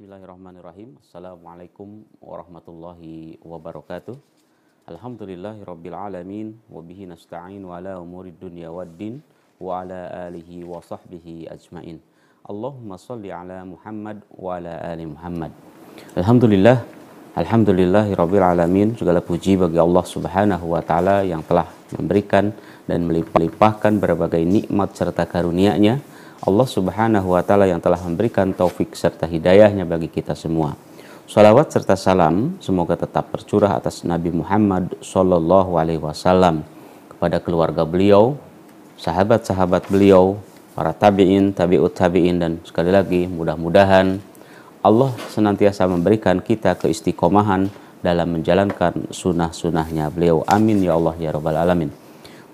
Bismillahirrahmanirrahim. Assalamualaikum warahmatullahi wabarakatuh. Alhamdulillahirabbil alamin wa bihi nasta'in wa ala umurid dunya waddin wa ala alihi wa sahbihi ajmain. Allahumma salli ala Muhammad wa ala ali Muhammad. Alhamdulillah Alhamdulillahirabbil alamin. Segala puji bagi Allah Subhanahu wa taala yang telah memberikan dan melimpahkan berbagai nikmat serta karunia-Nya Allah Subhanahu wa taala yang telah memberikan taufik serta hidayahnya bagi kita semua. Salawat serta salam semoga tetap tercurah atas Nabi Muhammad sallallahu alaihi wasallam kepada keluarga beliau, sahabat-sahabat beliau, para tabi'in, tabi'ut tabi'in dan sekali lagi mudah-mudahan Allah senantiasa memberikan kita keistiqomahan dalam menjalankan sunnah-sunnahnya beliau. Amin ya Allah ya Rabbal Alamin.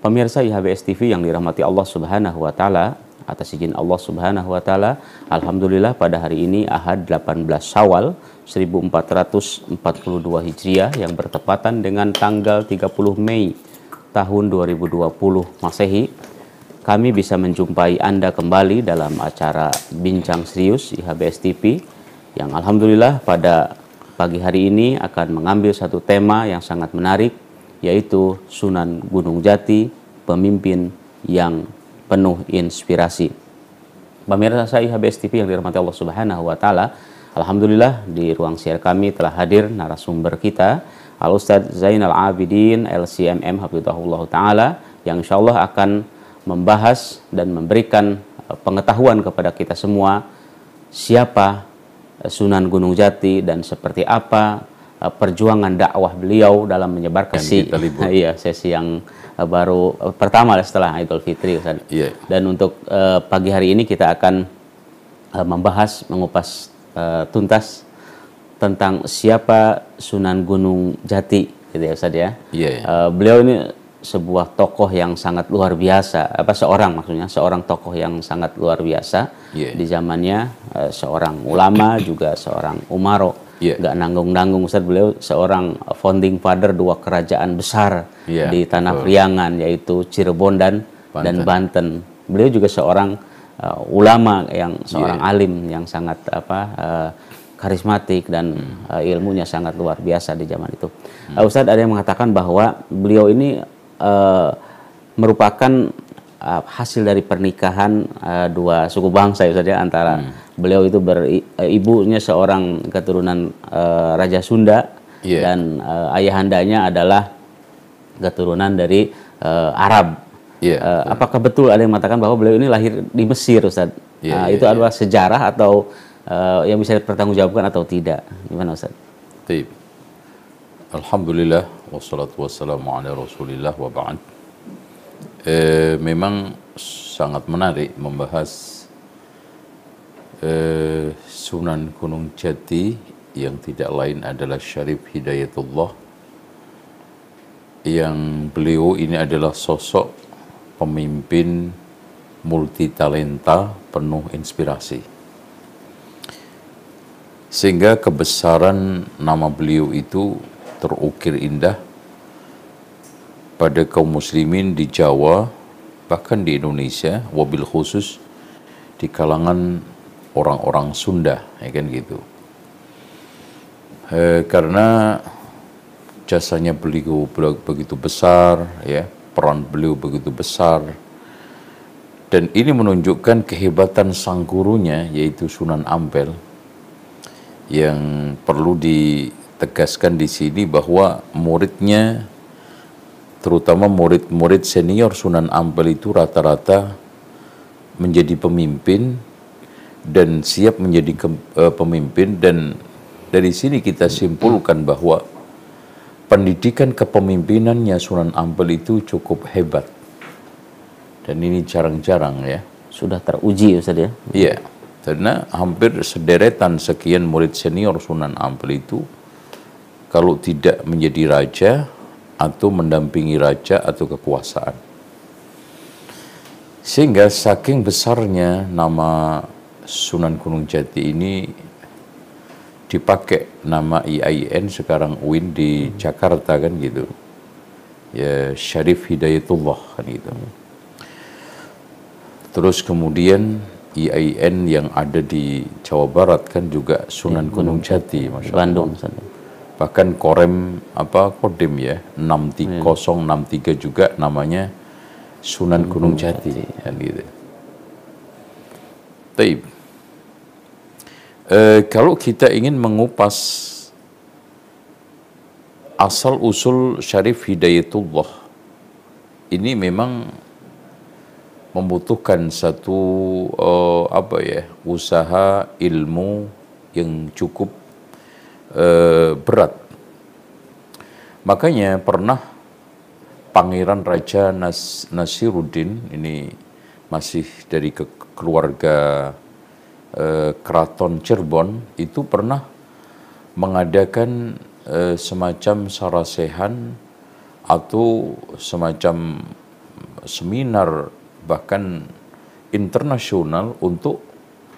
Pemirsa IHBS TV yang dirahmati Allah Subhanahu wa taala, atas izin Allah Subhanahu wa taala. Alhamdulillah pada hari ini Ahad 18 Syawal 1442 Hijriah yang bertepatan dengan tanggal 30 Mei tahun 2020 Masehi. Kami bisa menjumpai Anda kembali dalam acara Bincang Serius IHBS TV yang alhamdulillah pada pagi hari ini akan mengambil satu tema yang sangat menarik yaitu Sunan Gunung Jati, pemimpin yang penuh inspirasi. Pemirsa saya HBS TV yang dirahmati Allah Subhanahu wa taala, alhamdulillah di ruang share kami telah hadir narasumber kita Al Ustaz Zainal Abidin LCMM Hafizahullah taala yang insyaallah akan membahas dan memberikan eh, pengetahuan kepada kita semua siapa eh, Sunan Gunung Jati dan seperti apa eh, perjuangan dakwah beliau dalam menyebarkan sesi iya sesi yang baru uh, pertama setelah Idul Fitri Ustaz. Yeah. Dan untuk uh, pagi hari ini kita akan uh, membahas mengupas uh, tuntas tentang siapa Sunan Gunung Jati gitu ya Ustaz ya. Yeah, yeah. Uh, beliau ini sebuah tokoh yang sangat luar biasa apa seorang maksudnya seorang tokoh yang sangat luar biasa yeah. di zamannya uh, seorang ulama juga seorang umaro yeah. nggak nanggung-nanggung Ustaz beliau seorang founding father dua kerajaan besar yeah, di tanah. Priangan yaitu Cirebon dan Banten. dan Banten. Beliau juga seorang uh, ulama yang seorang yeah. alim yang sangat apa uh, karismatik dan hmm. uh, ilmunya sangat luar biasa di zaman itu. Hmm. Uh, Ustadz ada yang mengatakan bahwa beliau ini uh, merupakan uh, hasil dari pernikahan uh, dua suku bangsa ya Ustadz ya antara hmm beliau itu ber, ibunya seorang keturunan uh, Raja Sunda yeah. dan uh, ayahandanya adalah keturunan dari uh, Arab. Yeah, uh, apakah betul ada yang mengatakan bahwa beliau ini lahir di Mesir, Ustaz? Yeah, uh, yeah, itu yeah. adalah sejarah atau uh, yang bisa dipertanggungjawabkan atau tidak? Gimana, Ustaz? Alhamdulillah wassalatu wassalamu ala Rasulillah wa ba'd. Eh, memang sangat menarik membahas eh, Sunan Gunung Jati yang tidak lain adalah Syarif Hidayatullah yang beliau ini adalah sosok pemimpin multi talenta penuh inspirasi. Sehingga kebesaran nama beliau itu terukir indah pada kaum muslimin di Jawa bahkan di Indonesia wabil khusus di kalangan orang-orang Sunda, ya kan gitu. E, karena jasanya beliau begitu besar, ya peran beliau begitu besar, dan ini menunjukkan kehebatan sang gurunya yaitu Sunan Ampel yang perlu ditegaskan di sini bahwa muridnya terutama murid-murid senior Sunan Ampel itu rata-rata menjadi pemimpin dan siap menjadi ke, uh, pemimpin dan dari sini kita simpulkan bahwa pendidikan kepemimpinannya Sunan Ampel itu cukup hebat. Dan ini jarang-jarang ya. Sudah teruji Ustaz ya? Iya karena hampir sederetan sekian murid senior Sunan Ampel itu kalau tidak menjadi raja atau mendampingi raja atau kekuasaan sehingga saking besarnya nama Sunan Gunung Jati ini dipakai nama IAIN sekarang UIN di Jakarta kan gitu. Ya Syarif Hidayatullah kan gitu. Terus kemudian IAIN yang ada di Jawa Barat kan juga Sunan Gunung Jati, Masya Allah. Bandung Ustaz. Bahkan Korem apa Kodim ya 63063 juga namanya Sunan Gunung Jati kan gitu. Taib. Eh, kalau kita ingin mengupas asal usul Syarif Hidayatullah ini memang membutuhkan satu uh, apa ya usaha ilmu yang cukup uh, berat. Makanya pernah Pangeran Raja Nas Nasiruddin ini masih dari ke keluarga uh, Keraton Cirebon itu pernah mengadakan uh, semacam sarasehan atau semacam seminar bahkan internasional untuk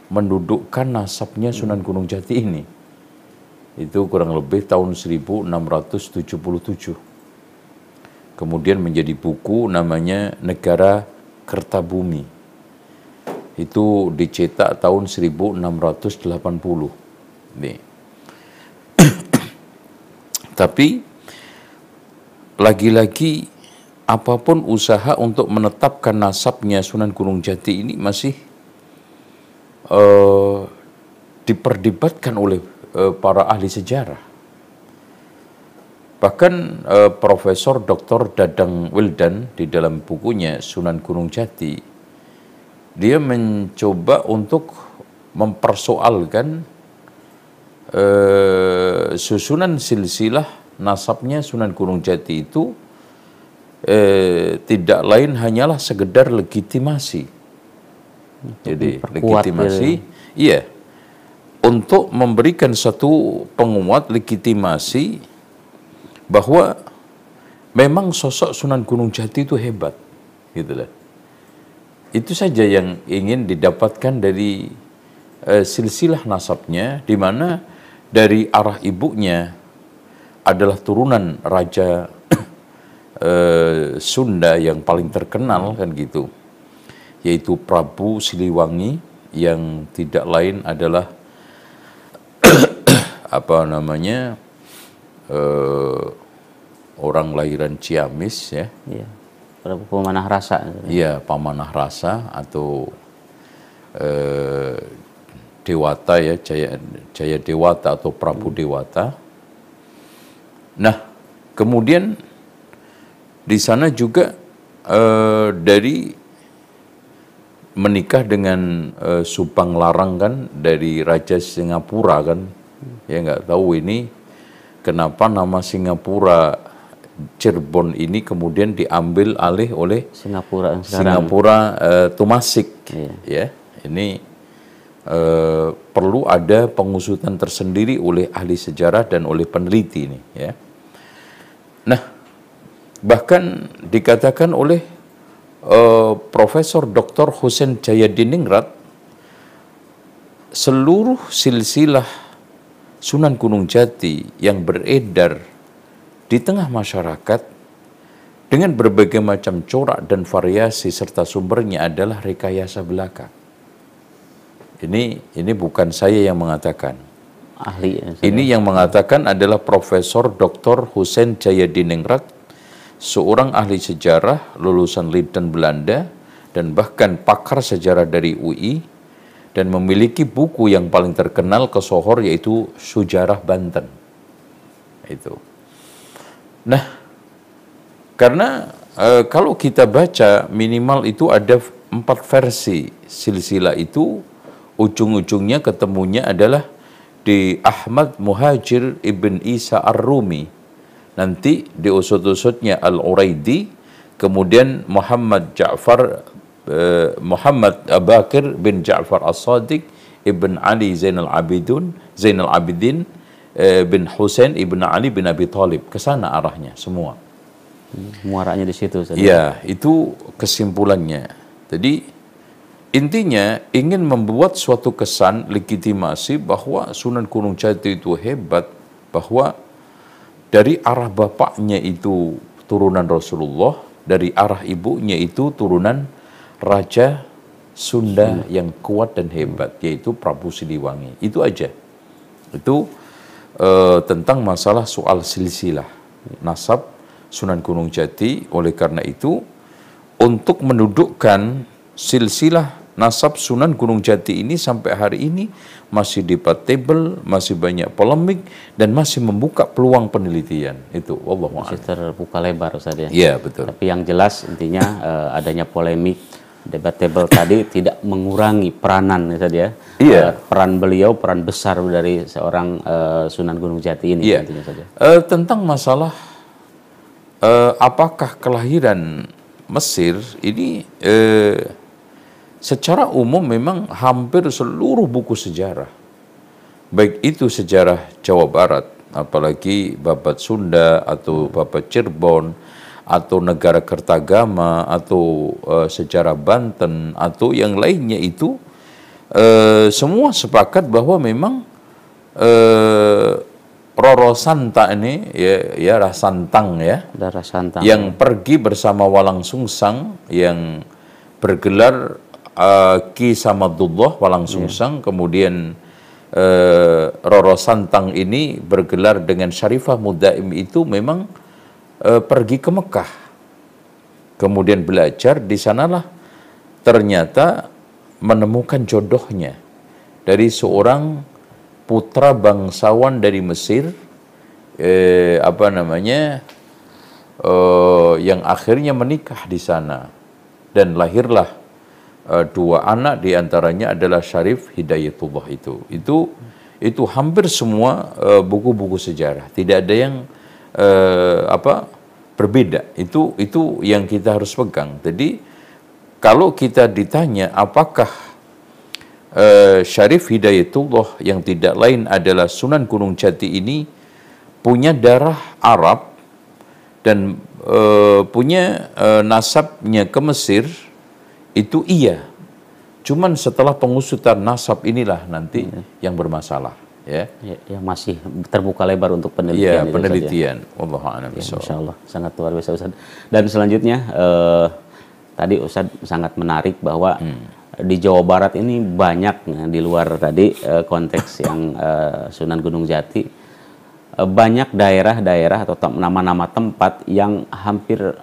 mendudukkan nasabnya Sunan Gunung Jati ini. Itu kurang lebih tahun 1677. Kemudian menjadi buku namanya Negara Kertabumi. Itu dicetak tahun 1680. Nih. Tapi lagi-lagi apa pun usaha untuk menetapkan nasabnya Sunan Gunung Jati ini masih uh, diperdebatkan oleh uh, para ahli sejarah. Bahkan uh, Profesor Dr. Dadang Wildan di dalam bukunya Sunan Gunung Jati, dia mencoba untuk mempersoalkan uh, susunan silsilah nasabnya Sunan Gunung Jati itu eh, tidak lain hanyalah sekedar legitimasi. Jadi legitimasi, ya. iya, untuk memberikan satu penguat legitimasi bahwa memang sosok Sunan Gunung Jati itu hebat, gitu lah. Itu saja yang ingin didapatkan dari eh, silsilah nasabnya, di mana dari arah ibunya adalah turunan Raja uh, Sunda yang paling terkenal kan gitu yaitu Prabu Siliwangi yang tidak lain adalah apa namanya uh, orang lahiran Ciamis ya. Iya. Prabu Pemanah Rasa. Iya, Pamanah Rasa atau uh, Dewata ya, Jaya Jaya Dewata atau Prabu hmm. Dewata. Nah, kemudian di sana juga uh, dari menikah dengan uh, Subang Larang kan dari Raja Singapura kan? Ya nggak tahu ini kenapa nama Singapura Cirebon ini kemudian diambil alih oleh Singapura Singapura uh, Tumasik. Iya. ya ini uh, perlu ada pengusutan tersendiri oleh ahli sejarah dan oleh peneliti ini ya. Nah Bahkan dikatakan oleh uh, Profesor Dr. Hussein Jayadiningrat seluruh silsilah Sunan Gunung Jati yang beredar di tengah masyarakat dengan berbagai macam corak dan variasi serta sumbernya adalah rekayasa belaka. Ini ini bukan saya yang mengatakan. Ahli. Ya, ini yang mengatakan adalah Profesor Dr. Hussein Jayadiningrat seorang ahli sejarah lulusan Leiden Belanda dan bahkan pakar sejarah dari UI dan memiliki buku yang paling terkenal ke Sohor yaitu Sejarah Banten. Itu. Nah, karena e, kalau kita baca minimal itu ada empat versi silsilah itu ujung-ujungnya ketemunya adalah di Ahmad Muhajir ibn Isa Ar-Rumi nanti diusut-usutnya Al-Uraidi, kemudian Muhammad Ja'far uh, Muhammad Abakir bin Ja'far As-Sadiq ibn Ali Zainal Abidun Zainal Abidin uh, bin Husain ibn Ali bin Abi Talib. Ke sana arahnya semua. Muaranya di situ Iya, itu kesimpulannya. Jadi intinya ingin membuat suatu kesan legitimasi bahwa Sunan Gunung Jati itu hebat, bahwa dari arah bapaknya itu turunan Rasulullah, dari arah ibunya itu turunan Raja Sunda yang kuat dan hebat yaitu Prabu Siliwangi. Itu aja. Itu eh, tentang masalah soal silsilah nasab Sunan Gunung Jati. Oleh karena itu untuk mendudukkan silsilah nasab Sunan Gunung Jati ini sampai hari ini masih debatable, masih banyak polemik dan masih membuka peluang penelitian. Itu Allah Masih terbuka lebar Ustaz ya. Iya, betul. Tapi yang jelas intinya eh, adanya polemik debatable tadi tidak mengurangi peranan Ustaz ya. Iya. Eh, peran beliau peran besar dari seorang eh, Sunan Gunung Jati ini Iya. intinya saja. Eh, tentang masalah eh, apakah kelahiran Mesir ini eh, secara umum memang hampir seluruh buku sejarah, baik itu sejarah Jawa Barat, apalagi babat Sunda atau babat Cirebon, atau negara Kertagama atau eh, sejarah Banten atau yang lainnya itu eh, semua sepakat bahwa memang eh, Roro Santa ini ya ya Rasantang ya Darah santang. yang pergi bersama Walang Sungsang yang bergelar uh, Ki Samadullah Walang Sungsang kemudian uh, Roro Santang ini bergelar dengan Syarifah Mudaim itu memang uh, pergi ke Mekah. Kemudian belajar di sanalah. Ternyata menemukan jodohnya dari seorang putra bangsawan dari Mesir eh, apa namanya eh, yang akhirnya menikah di sana. Dan lahirlah eh, dua anak di antaranya adalah Syarif Hidayatullah itu. Itu itu hampir semua eh, buku-buku sejarah. Tidak ada yang eh, apa berbeda. Itu itu yang kita harus pegang. Jadi kalau kita ditanya apakah eh, Syarif Hidayatullah yang tidak lain adalah Sunan Gunung Jati ini punya darah Arab dan eh, punya eh, nasabnya ke Mesir itu iya. Cuman setelah pengusutan nasab inilah nanti yang bermasalah ya. Ya, yang masih terbuka lebar untuk penelitian. Iya, ya. penelitian. Wallahu a'lam Ya. Insya Allah sangat luar biasa Ustaz. Dan selanjutnya eh, tadi Ustaz sangat menarik bahwa di Jawa Barat ini banyak ya, di luar tadi eh, konteks yang eh, Sunan Gunung Jati eh, banyak daerah-daerah atau nama-nama tempat yang hampir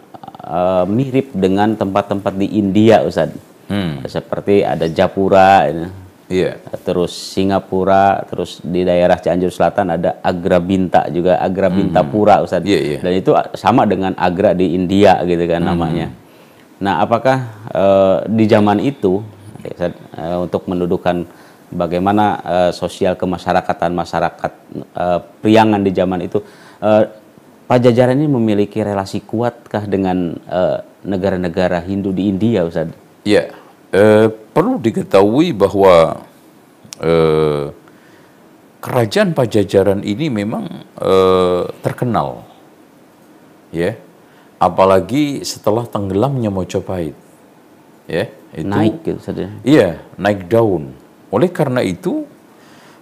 eh, mirip dengan tempat-tempat di India Ustaz. Hmm. Seperti ada Japura ini. Iya. Terus Singapura, terus di daerah Cianjur Selatan ada Agra Binta juga Agra Binta Pura Ustaz. Iya, iya. Dan itu sama dengan Agra di India gitu kan namanya. Nah, apakah eh, di zaman itu ya, Ustaz, eh, untuk mendudukan bagaimana eh, sosial kemasyarakatan masyarakat eh, priangan di zaman itu Pajajaran ini memiliki relasi kuatkah dengan eh, negara-negara Hindu di India Ustaz? Ya, eh, perlu diketahui bahwa eh, kerajaan Pajajaran ini memang eh, terkenal, ya, apalagi setelah tenggelamnya Mojopahit, ya, itu Naik gitu Ustaz. ya. Iya, naik daun. Oleh karena itu,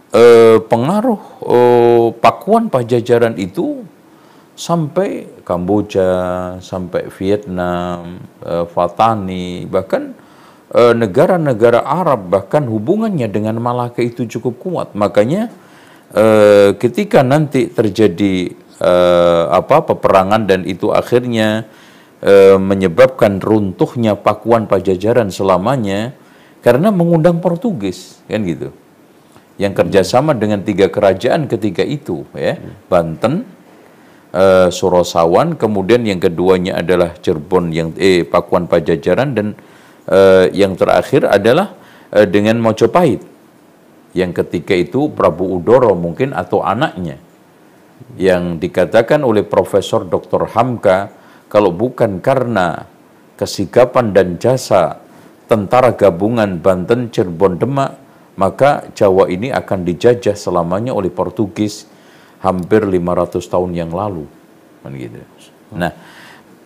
eh, pengaruh eh, Pakuan Pajajaran itu sampai Kamboja, sampai Vietnam, eh, Fatani, bahkan eh, negara-negara Arab, bahkan hubungannya dengan Malaka itu cukup kuat. Makanya eh, ketika nanti terjadi eh, apa peperangan dan itu akhirnya menyebabkan runtuhnya Pakuan Pajajaran selamanya karena mengundang Portugis kan gitu yang kerjasama dengan tiga kerajaan ketika itu ya Banten eh, Sorosawan kemudian yang keduanya adalah Cirebon yang eh Pakuan Pajajaran dan eh, yang terakhir adalah eh, dengan Mojopahit yang ketika itu Prabu Udoro mungkin atau anaknya yang dikatakan oleh Profesor Dr. Hamka kalau bukan karena kesigapan dan jasa tentara gabungan Banten, Cirebon, Demak, maka Jawa ini akan dijajah selamanya oleh Portugis hampir 500 tahun yang lalu. Kan gitu. Nah,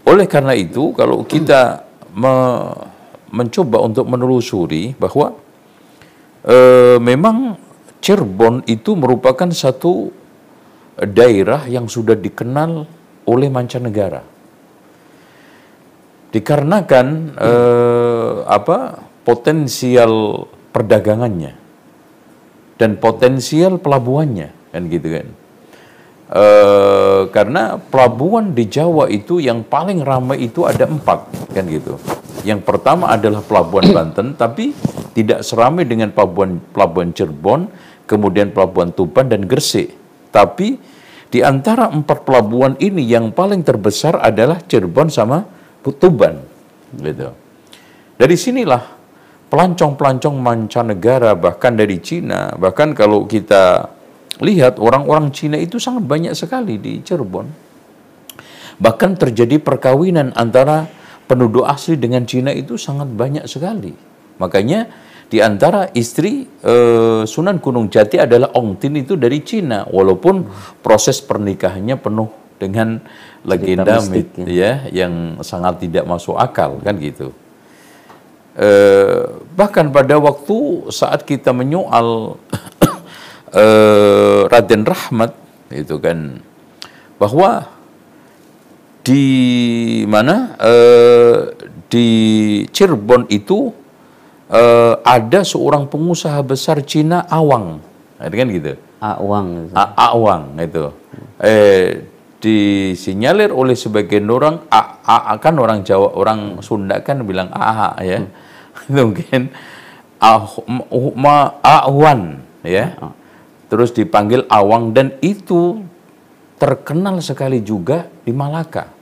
oleh karena itu kalau kita me- mencoba untuk menelusuri bahwa eh, memang Cirebon itu merupakan satu daerah yang sudah dikenal oleh mancanegara. Dikarenakan eh, apa potensial perdagangannya dan potensial pelabuhannya kan gitu kan. Eh, karena pelabuhan di Jawa itu yang paling ramai itu ada empat kan gitu. Yang pertama adalah pelabuhan Banten, tapi tidak seramai dengan pelabuhan pelabuhan Cirebon, kemudian pelabuhan Tuban dan Gresik. Tapi di antara empat pelabuhan ini yang paling terbesar adalah Cirebon sama Tuban, gitu. Dari sinilah pelancong-pelancong mancanegara bahkan dari Cina, bahkan kalau kita lihat orang-orang Cina itu sangat banyak sekali di Cirebon. Bahkan terjadi perkawinan antara penduduk asli dengan Cina itu sangat banyak sekali. Makanya di antara istri eh, Sunan Gunung Jati adalah Ong Tin itu dari Cina, walaupun proses pernikahannya penuh dengan legenda mit, ya. yang sangat tidak masuk akal kan gitu. Eh, bahkan pada waktu saat kita menyoal uh, Raden Rahmat itu kan bahwa di mana uh, di Cirebon itu uh, ada seorang pengusaha besar Cina Awang, kan gitu. Awang. Awang itu. Eh disinyalir oleh sebagian orang A, A, kan orang Jawa orang Sunda kan bilang AH ya. Hmm. Mungkin ah, ma, Awan ya. Terus dipanggil Awang dan itu terkenal sekali juga di Malaka.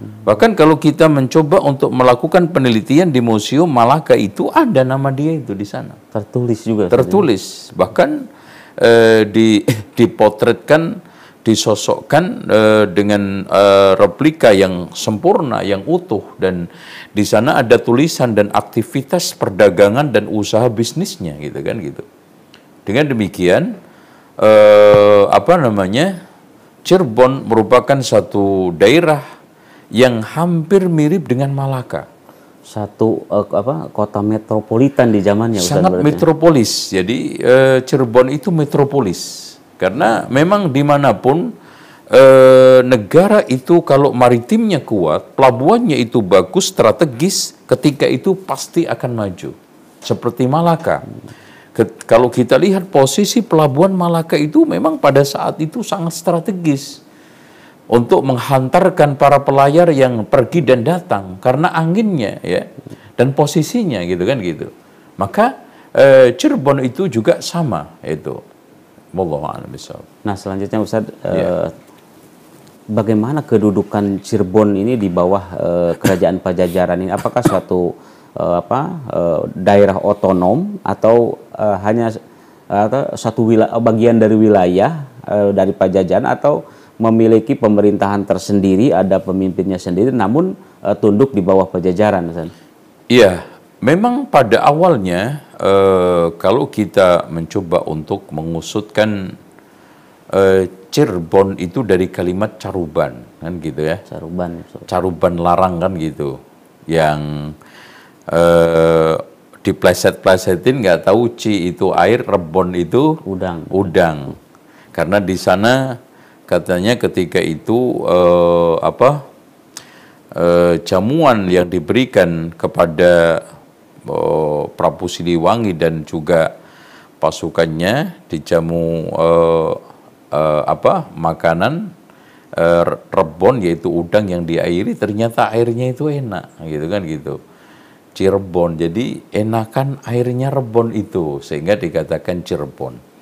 Bahkan kalau kita mencoba untuk melakukan penelitian di Museum Malaka itu ada nama dia itu di sana. Tertulis juga. Tertulis. Bahkan eh, di dipotretkan, disosokkan eh, dengan eh, replika yang sempurna, yang utuh dan di sana ada tulisan dan aktivitas perdagangan dan usaha bisnisnya gitu kan gitu. Dengan demikian, eh, apa namanya, Cirebon merupakan satu daerah yang hampir mirip dengan Malaka. Satu eh, apa kota metropolitan di zamannya. Sangat Ustaz, metropolis. Jadi eh, Cirebon itu metropolis karena memang di mana pun eh, negara itu kalau maritimnya kuat, pelabuhannya itu bagus, strategis, ketika itu pasti akan maju. Seperti Malaka kalau kita lihat posisi pelabuhan Malaka itu memang pada saat itu sangat strategis untuk menghantarkan para pelayar yang pergi dan datang karena anginnya ya dan posisinya gitu kan gitu. Maka eh, Cirebon itu juga sama itu. Nah selanjutnya Ustaz, ya. eh, bagaimana kedudukan Cirebon ini di bawah eh, kerajaan Pajajaran ini? Apakah suatu uh, apa uh, daerah otonom atau uh, hanya atau satu wilayah bagian dari wilayah uh, dari Pajajaran atau memiliki pemerintahan tersendiri ada pemimpinnya sendiri namun uh, tunduk di bawah Pajajaran Iya, memang pada awalnya uh, kalau kita mencoba untuk mengusutkan uh, Cirebon itu dari kalimat caruban kan gitu ya. Caruban. Caruban larang kan gitu. Yang eh, dipleset-plesetin nggak tahu ci itu air, rebon itu udang. Udang. Karena di sana katanya ketika itu eh, apa eh, jamuan yang diberikan kepada eh, Prabu Siliwangi dan juga pasukannya dijamu eh, eh, apa makanan eh, rebon yaitu udang yang diairi ternyata airnya itu enak gitu kan gitu Cirebon. Jadi enakan airnya Rebon itu sehingga dikatakan Cirebon.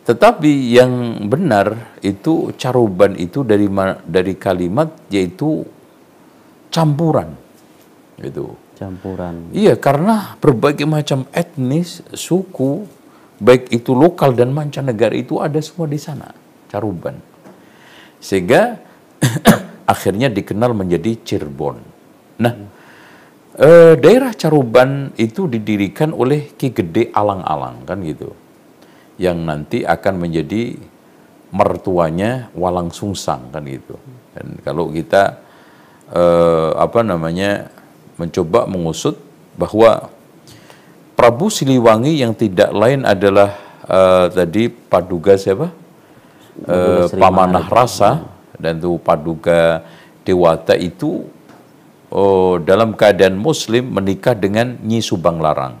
Tetapi yang benar itu caruban itu dari dari kalimat yaitu campuran. Itu. Campuran. Iya, karena berbagai macam etnis, suku, baik itu lokal dan mancanegara itu ada semua di sana, caruban. Sehingga akhirnya dikenal menjadi Cirebon. Nah, eh, daerah Caruban itu didirikan oleh Ki Gede Alang-Alang kan gitu. Yang nanti akan menjadi mertuanya Walang Sungsang kan gitu. Dan kalau kita eh, apa namanya mencoba mengusut bahwa Prabu Siliwangi yang tidak lain adalah eh, tadi Paduga siapa? Eh, Pamanah Rasa dan tuh Paduga Dewata itu oh, dalam keadaan muslim menikah dengan Nyi Subang Larang.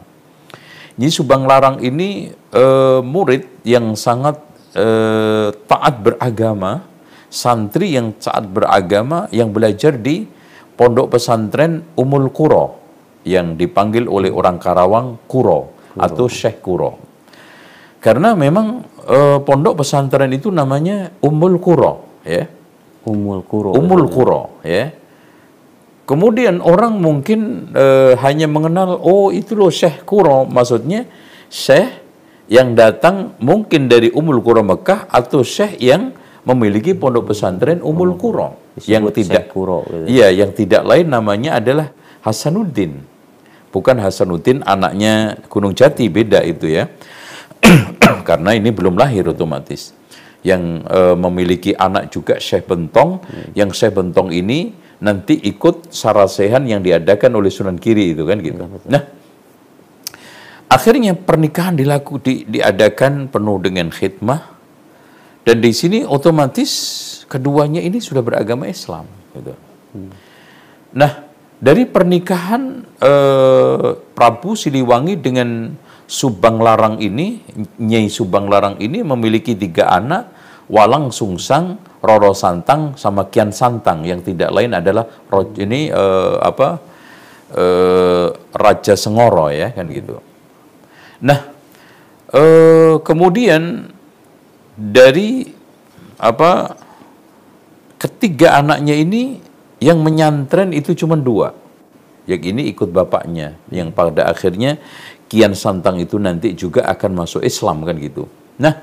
Nyi Subang Larang ini eh, murid yang sangat eh, taat beragama, santri yang taat beragama yang belajar di pondok pesantren Umul Kuro yang dipanggil oleh orang Karawang Kuro, atau Syekh Kuro. Karena memang eh, pondok pesantren itu namanya Umul Kuro, ya. Umul Kuro. Umul Kuro, ya. Kemudian orang mungkin eh, hanya mengenal, oh itu loh Syekh Kuro, maksudnya Syekh yang datang mungkin dari Umul Kuro Mekah atau Syekh yang memiliki pondok pesantren Umul Kuro yang Disebut tidak Kuro, gitu. Iya, yang tidak lain namanya adalah Hasanuddin. Bukan Hasanuddin anaknya Gunung Jati, beda itu ya. Karena ini belum lahir otomatis. Yang eh, memiliki anak juga Syekh Bentong, yang Syekh Bentong ini nanti ikut sarasehan yang diadakan oleh Sunan Kiri itu kan gitu. Nah, akhirnya pernikahan dilaku di, diadakan penuh dengan khidmah dan di sini otomatis keduanya ini sudah beragama Islam gitu. Nah, dari pernikahan eh, Prabu Siliwangi dengan Subang Larang ini, Nyai Subang Larang ini memiliki tiga anak, Walang Sungsang, Roro Santang, sama Kian Santang yang tidak lain adalah ini eh, apa eh, Raja Sengoro ya kan gitu. Nah, eh, kemudian dari apa ketiga anaknya ini yang menyantren itu cuma dua. Yang ini ikut bapaknya, yang pada akhirnya Kian Santang itu nanti juga akan masuk Islam kan gitu. Nah,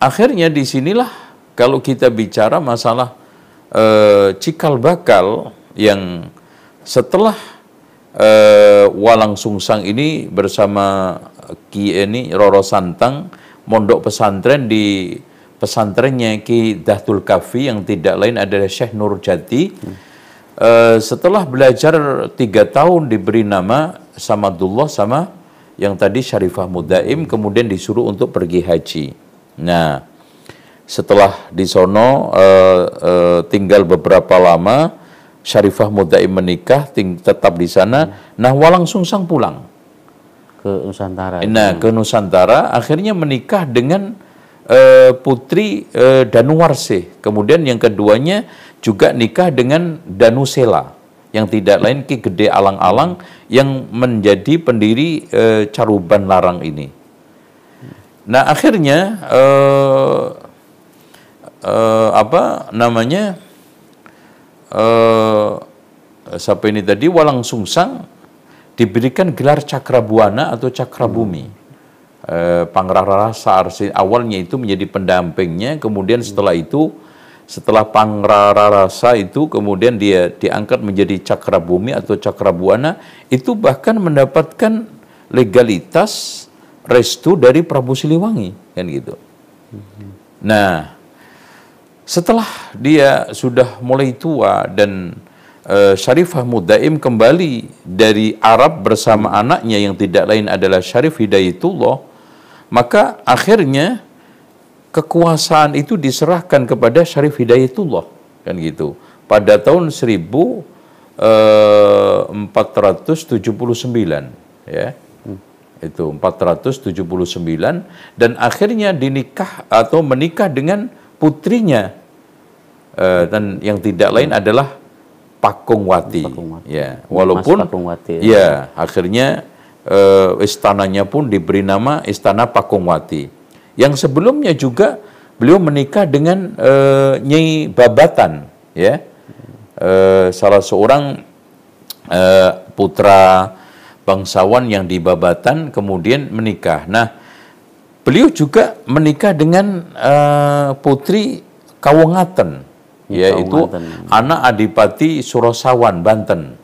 akhirnya di sinilah kalau kita bicara masalah eh, cikal bakal yang setelah eh, Walang Sungsang ini bersama Ki ini Roro Santang mondok pesantren di pesantrennya Ki Dahtul Kafi yang tidak lain adalah Syekh Nur Jati. Eh, setelah belajar tiga tahun diberi nama Samadullah sama yang tadi Syarifah Mudaim kemudian disuruh untuk pergi haji. Nah, setelah di sono eh, eh, tinggal beberapa lama Syarifah Mudaim menikah ting- tetap di sana. Nah, Walang Sungsang pulang. Ke Nusantara. Nah, ke Nusantara akhirnya menikah dengan eh, putri eh, Danuwarse. Kemudian yang keduanya juga nikah dengan Danusela yang tidak lain Ki Gede Alang-alang yang menjadi pendiri eh, Caruban Larang ini. Nah, akhirnya eh, eh, apa namanya? eh siapa ini tadi Walang Sungsang diberikan gelar Cakrabuana atau Cakrabumi. Eh, Pangerara Saarsi awalnya itu menjadi pendampingnya, kemudian setelah itu setelah Pangerara Rasa itu kemudian dia diangkat menjadi Cakrabumi atau Cakrabuana, itu bahkan mendapatkan legalitas restu dari Prabu Siliwangi kan gitu. Nah, setelah dia sudah mulai tua dan eh, Syarifah Mudaim kembali dari Arab bersama anaknya yang tidak lain adalah Syarif Hidayatullah, maka akhirnya kekuasaan itu diserahkan kepada Syarif Hidayatullah kan gitu. Pada tahun 1479 ya. Itu 479 dan akhirnya dinikah atau menikah dengan putrinya Eh, dan yang tidak lain adalah Pakungwati. Pakungwati. Ya, walaupun Mas Pakungwati. ya akhirnya eh, istananya pun diberi nama Istana Pakungwati. Yang sebelumnya juga beliau menikah dengan eh, Nyai Babatan, ya, Eh, salah seorang eh, putra bangsawan yang di Babatan kemudian menikah. Nah, beliau juga menikah dengan eh, putri Kawangaten, yaitu anak Adipati Surosawan Banten.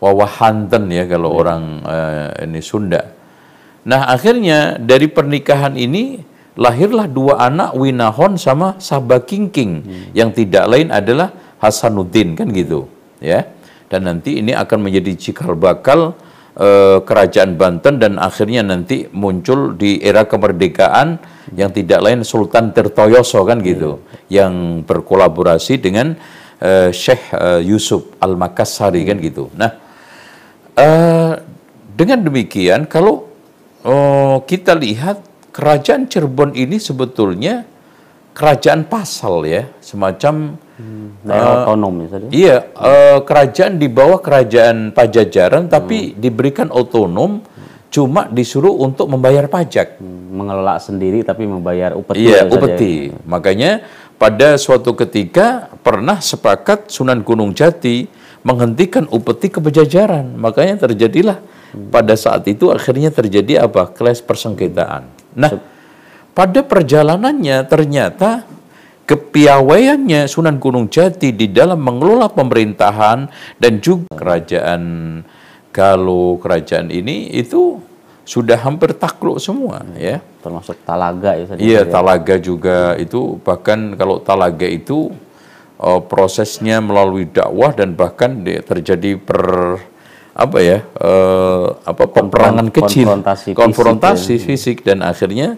Wawahanten ya kalau orang eh, ini Sunda. Nah akhirnya dari pernikahan ini lahirlah dua anak Winahon sama Sabah Kingking yang tidak lain adalah Hasanuddin kan gitu ya. Dan nanti ini akan menjadi cikal bakal eh, kerajaan Banten dan akhirnya nanti muncul di era kemerdekaan yang tidak lain Sultan Tirtoyoso kan gitu yang berkolaborasi dengan uh, Syekh uh, Yusuf Al-Makassari kan gitu. Nah, uh, dengan demikian kalau uh, kita lihat kerajaan Cirebon ini sebetulnya kerajaan pasal ya, semacam hmm, daerah uh, otonom ya tadi. Iya, uh, kerajaan di bawah kerajaan Pajajaran tapi hmm. diberikan otonom cuma disuruh untuk membayar pajak. Hmm, mengelola sendiri tapi membayar upeti. Iya, upeti. Saja. Makanya pada suatu ketika pernah sepakat Sunan Gunung Jati menghentikan upeti ke Pajajaran. Makanya terjadilah hmm. pada saat itu akhirnya terjadi apa? Kelas persengketaan. Nah, pada perjalanannya ternyata kepiawaiannya Sunan Gunung Jati di dalam mengelola pemerintahan dan juga kerajaan Galuh, kerajaan ini itu sudah hampir takluk semua ya. Termasuk Talaga ya. Iya, ya. Talaga juga itu bahkan kalau Talaga itu uh, prosesnya melalui dakwah dan bahkan terjadi per apa ya uh, apa peperangan kecil konfrontasi, konfrontasi fisik, ya. fisik dan akhirnya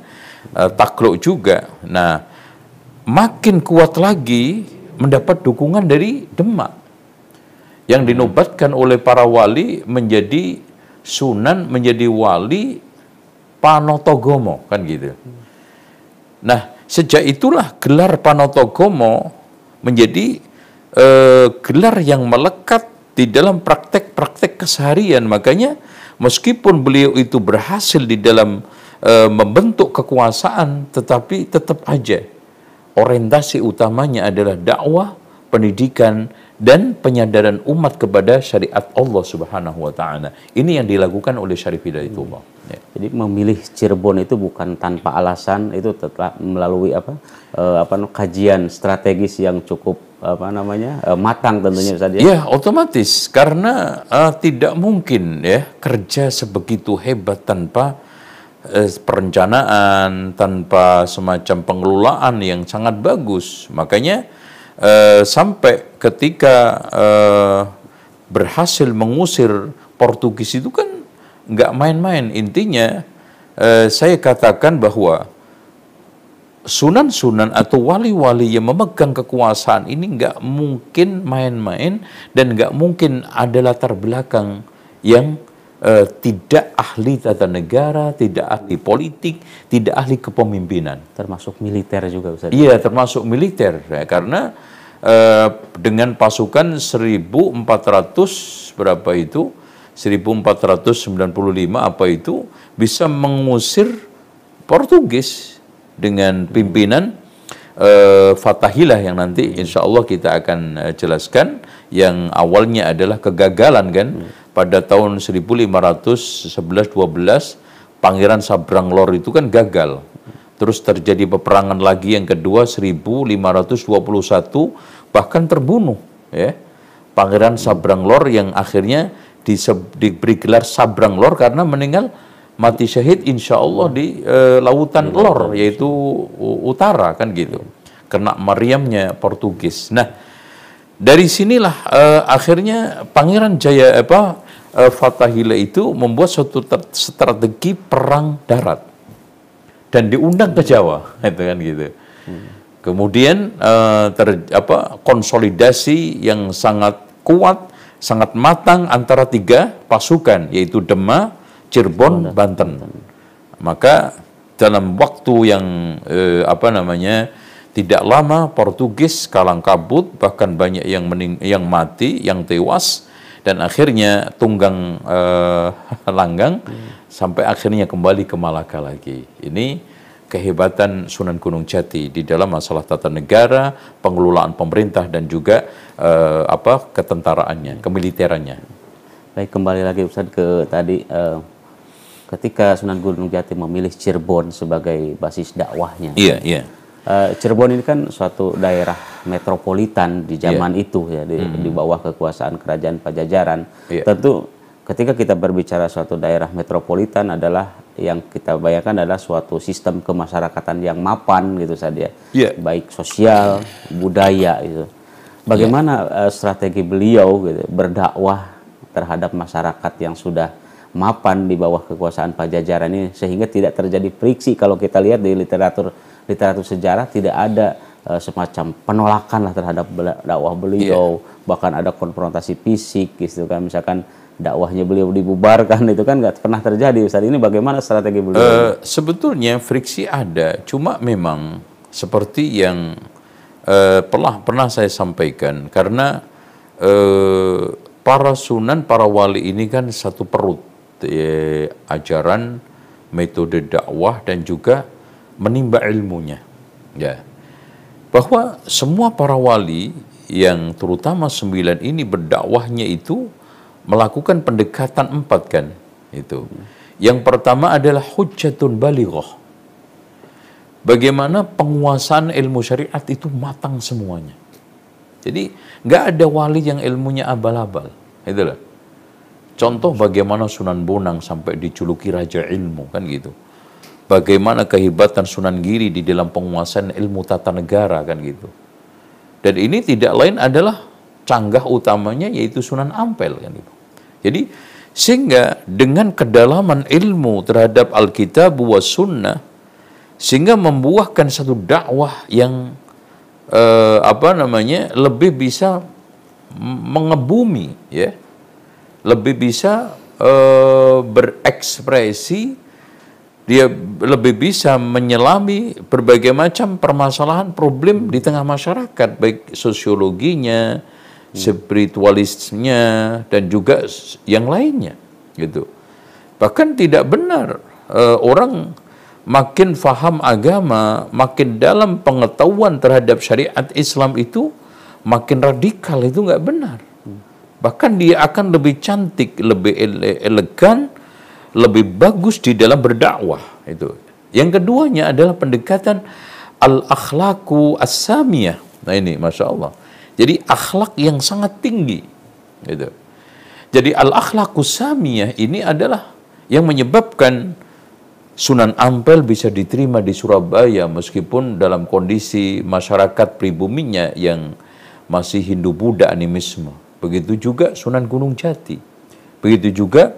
uh, takluk juga. Nah, makin kuat lagi mendapat dukungan dari Demak yang dinobatkan oleh para wali menjadi sunan menjadi wali Panotogomo kan gitu. Nah, sejak itulah gelar Panotogomo menjadi uh, gelar yang melekat di dalam praktek-praktek keseharian. Makanya meskipun beliau itu berhasil di dalam uh, membentuk kekuasaan, tetapi tetap aja orientasi utamanya adalah dakwah, pendidikan, dan penyadaran umat kepada syariat Allah Subhanahu wa taala. Ini yang dilakukan oleh Syarif Hidayatullah. Hmm. Ya. Jadi memilih Cirebon itu bukan tanpa alasan, itu tetap melalui apa? Uh, apa kajian strategis yang cukup apa namanya? Uh, matang tentunya saja. Ya, otomatis karena uh, tidak mungkin ya kerja sebegitu hebat tanpa uh, perencanaan, tanpa semacam pengelolaan yang sangat bagus. Makanya uh, sampai ketika uh, berhasil mengusir Portugis itu kan nggak main-main. Intinya uh, saya katakan bahwa sunan-sunan atau wali-wali yang memegang kekuasaan ini nggak mungkin main-main dan nggak mungkin ada latar belakang yang uh, tidak ahli tata negara, tidak ahli politik, tidak ahli kepemimpinan. Termasuk militer juga Ustaz. Iya, termasuk militer ya, karena uh, dengan pasukan 1400 berapa itu? 1495 apa itu bisa mengusir Portugis dengan pimpinan uh, Fatahillah yang nanti insya Allah kita akan uh, jelaskan yang awalnya adalah kegagalan kan hmm pada tahun 1511-12 Pangeran Sabranglor itu kan gagal. Terus terjadi peperangan lagi yang kedua 1521 bahkan terbunuh ya. Pangeran Sabranglor yang akhirnya diberi gelar Sabranglor karena meninggal mati syahid insya Allah di e, lautan lor yaitu utara kan gitu kena Mariamnya Portugis. Nah dari sinilah e, akhirnya Pangeran Jaya apa uh, Fatahila itu membuat suatu strategi perang darat dan diundang ke Jawa, itu kan gitu. Hmm. Kemudian uh, ter, apa, konsolidasi yang sangat kuat, sangat matang antara tiga pasukan, yaitu Demak, Cirebon, Banten. Maka dalam waktu yang eh, apa namanya tidak lama Portugis kalang kabut, bahkan banyak yang mening yang mati, yang tewas dan akhirnya tunggang uh, langgang hmm. sampai akhirnya kembali ke Malaka lagi. Ini kehebatan Sunan Gunung Jati di dalam masalah tata negara, pengelolaan pemerintah dan juga uh, apa ketentaraannya, kemiliterannya. Baik kembali lagi Ustaz ke tadi uh, ketika Sunan Gunung Jati memilih Cirebon sebagai basis dakwahnya. Iya, iya Uh, Cirebon ini kan suatu daerah metropolitan di zaman yeah. itu ya di, mm. di bawah kekuasaan kerajaan Pajajaran. Yeah. Tentu ketika kita berbicara suatu daerah metropolitan adalah yang kita bayangkan adalah suatu sistem kemasyarakatan yang mapan gitu saja, yeah. baik sosial, budaya itu. Bagaimana yeah. uh, strategi beliau gitu, berdakwah terhadap masyarakat yang sudah mapan di bawah kekuasaan Pajajaran ini sehingga tidak terjadi friksi kalau kita lihat di literatur literatur sejarah tidak ada eh, semacam penolakan lah terhadap dakwah beliau, bahkan ada konfrontasi fisik gitu kan, misalkan dakwahnya beliau dibubarkan itu kan nggak pernah terjadi. Ustaz. Ini bagaimana strategi beliau? Eh, sebetulnya friksi ada, cuma memang seperti yang eh, pernah pernah saya sampaikan. Karena eh, para sunan, para wali ini kan satu perut. Eh, ajaran, metode dakwah dan juga menimba ilmunya. Ya, bahwa semua para wali yang terutama sembilan ini berdakwahnya itu melakukan pendekatan empat kan itu. Yang pertama adalah hujjatun balighah. Bagaimana penguasaan ilmu syariat itu matang semuanya. Jadi nggak ada wali yang ilmunya abal-abal. Itulah. Contoh bagaimana Sunan Bonang sampai dijuluki raja ilmu kan gitu. Bagaimana kehebatan Sunan Giri di dalam penguasaan ilmu tata negara kan gitu. Dan ini tidak lain adalah canggah utamanya yaitu Sunan Ampel kan gitu. Jadi sehingga dengan kedalaman ilmu terhadap Alkitab wa Sunnah sehingga membuahkan satu dakwah yang eh, apa namanya lebih bisa mengebumi ya lebih bisa eh, berekspresi dia lebih bisa menyelami berbagai macam permasalahan problem di tengah masyarakat baik sosiologinya spiritualisnya dan juga yang lainnya gitu. Bahkan tidak benar eh, orang makin faham agama, makin dalam pengetahuan terhadap syariat Islam itu makin radikal itu nggak benar. Bahkan dia akan lebih cantik, lebih ele- elegan, lebih bagus di dalam berdakwah itu. Yang keduanya adalah pendekatan al-akhlaku as-samiyah. Nah ini, masya Allah. Jadi akhlak yang sangat tinggi. Gitu. Jadi al-akhlaku samiyah ini adalah yang menyebabkan Sunan Ampel bisa diterima di Surabaya meskipun dalam kondisi masyarakat pribuminya yang masih Hindu-Buddha animisme. Begitu juga Sunan Gunung Jati. Begitu juga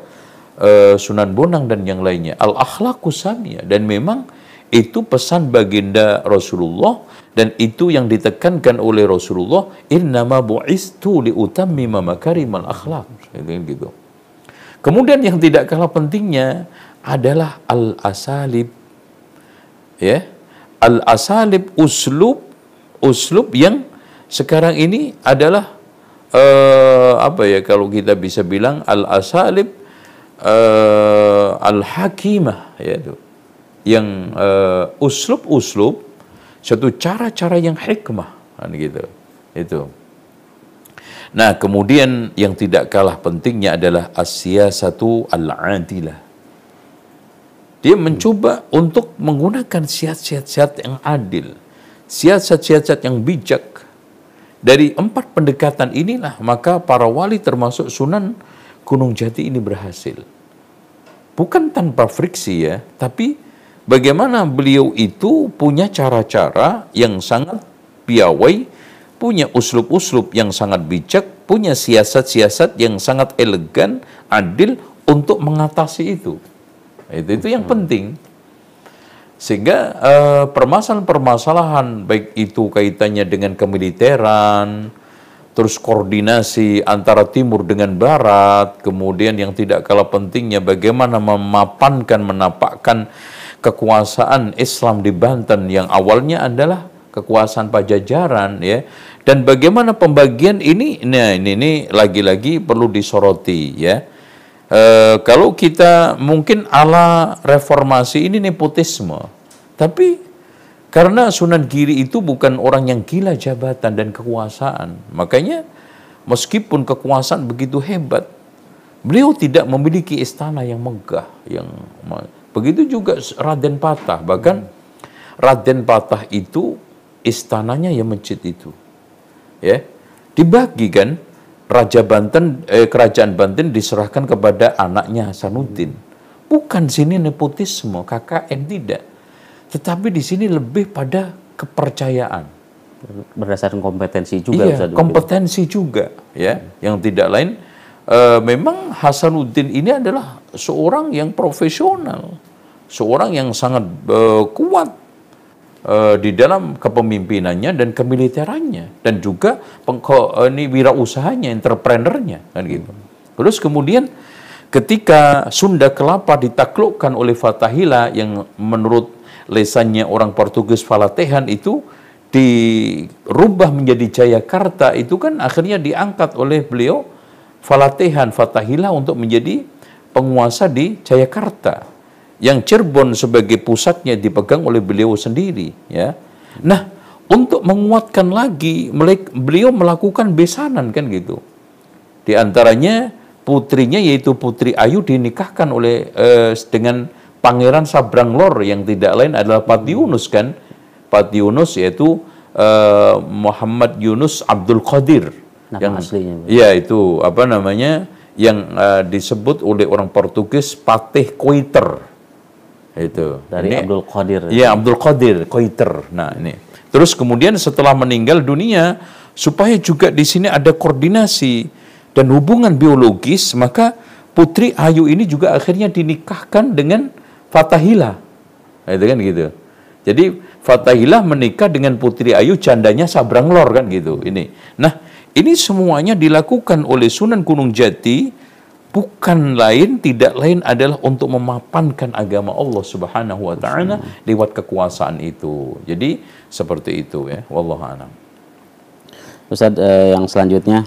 eh, Sunan Bonang dan yang lainnya. Al-akhlaqu samia dan memang itu pesan baginda Rasulullah dan itu yang ditekankan oleh Rasulullah innama bu'istu liutammima makarimal akhlaq gitu. Kemudian yang tidak kalah pentingnya adalah al-asalib. Ya. Al-asalib uslub uslub yang sekarang ini adalah uh, apa ya kalau kita bisa bilang al-asalib uh, al-hakimah ya itu. Yang uh, uslub-uslub satu cara-cara yang hikmah kan gitu. Itu. Nah, kemudian yang tidak kalah pentingnya adalah satu al-adilah dia mencoba untuk menggunakan siat-siat yang adil, siasat-siasat yang bijak. Dari empat pendekatan inilah maka para wali termasuk Sunan Gunung Jati ini berhasil. Bukan tanpa friksi ya, tapi bagaimana beliau itu punya cara-cara yang sangat piawai, punya uslub-uslub yang sangat bijak, punya siasat-siasat yang sangat elegan, adil untuk mengatasi itu. Itu itu yang penting. Sehingga uh, permasalahan-permasalahan baik itu kaitannya dengan kemiliteran, terus koordinasi antara timur dengan barat, kemudian yang tidak kalah pentingnya bagaimana memapankan menapakkan kekuasaan Islam di Banten yang awalnya adalah kekuasaan Pajajaran ya. Dan bagaimana pembagian ini? Nah ini ini lagi-lagi perlu disoroti ya. E, kalau kita mungkin ala reformasi ini nepotisme, tapi karena Sunan Giri itu bukan orang yang gila jabatan dan kekuasaan, makanya meskipun kekuasaan begitu hebat, beliau tidak memiliki istana yang megah, yang begitu juga Raden Patah, bahkan Raden Patah itu istananya yang masjid itu, ya dibagikan Raja Banten, eh, kerajaan Banten diserahkan kepada anaknya Hasanuddin. Bukan sini nepotisme, KKN tidak. Tetapi di sini lebih pada kepercayaan. Berdasarkan kompetensi juga. Iya, kompetensi juga. ya Yang tidak lain, eh, memang Hasanuddin ini adalah seorang yang profesional. Seorang yang sangat eh, kuat uh, di dalam kepemimpinannya dan kemiliterannya dan juga pengko, ini wirausahanya, entrepreneurnya kan gitu. Terus kemudian ketika Sunda Kelapa ditaklukkan oleh Fatahila yang menurut lesannya orang Portugis Falatehan itu dirubah menjadi Jayakarta itu kan akhirnya diangkat oleh beliau Falatehan Fatahila untuk menjadi penguasa di Jayakarta yang Cirebon sebagai pusatnya dipegang oleh beliau sendiri ya. Nah untuk menguatkan lagi beliau melakukan besanan kan gitu. Di antaranya putrinya yaitu Putri Ayu dinikahkan oleh eh, dengan Pangeran Sabranglor yang tidak lain adalah Pati Yunus kan Pati Yunus yaitu uh, Muhammad Yunus Abdul Qadir Nama yang aslinya. ya itu apa namanya yang uh, disebut oleh orang Portugis Patih Koiter itu Dari Ini- Abdul Qadir. Iya Abdul Qadir Koiter. Nah ini. Terus kemudian setelah meninggal dunia supaya juga di sini ada koordinasi dan hubungan biologis maka Putri Ayu ini juga akhirnya dinikahkan dengan Fatahila. Nah, itu kan gitu. Jadi Fatahila menikah dengan Putri Ayu jandanya Sabranglor kan gitu. Ini. Nah, ini semuanya dilakukan oleh Sunan Gunung Jati bukan lain tidak lain adalah untuk memapankan agama Allah Subhanahu wa taala lewat kekuasaan itu. Jadi seperti itu ya. Wallahu a'lam. Ustadz eh, yang selanjutnya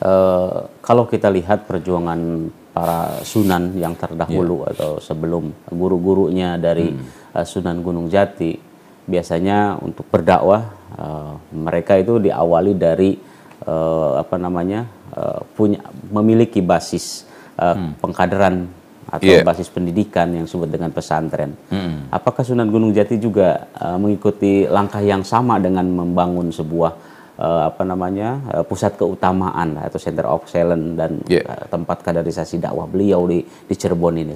eh, kalau kita lihat perjuangan para sunan yang terdahulu atau sebelum guru-gurunya dari eh, Sunan Gunung Jati biasanya untuk berdakwah eh, mereka itu diawali dari eh, apa namanya punya memiliki basis eh, pengkaderan atau Yeah. basis pendidikan yang disebut dengan pesantren. Apakah Sunan Gunung Jati juga mengikuti langkah yang sama dengan membangun sebuah eh, apa namanya eh, pusat keutamaan atau center of excellence dan Yeah. eh, tempat kaderisasi dakwah beliau di di Cirebon ini.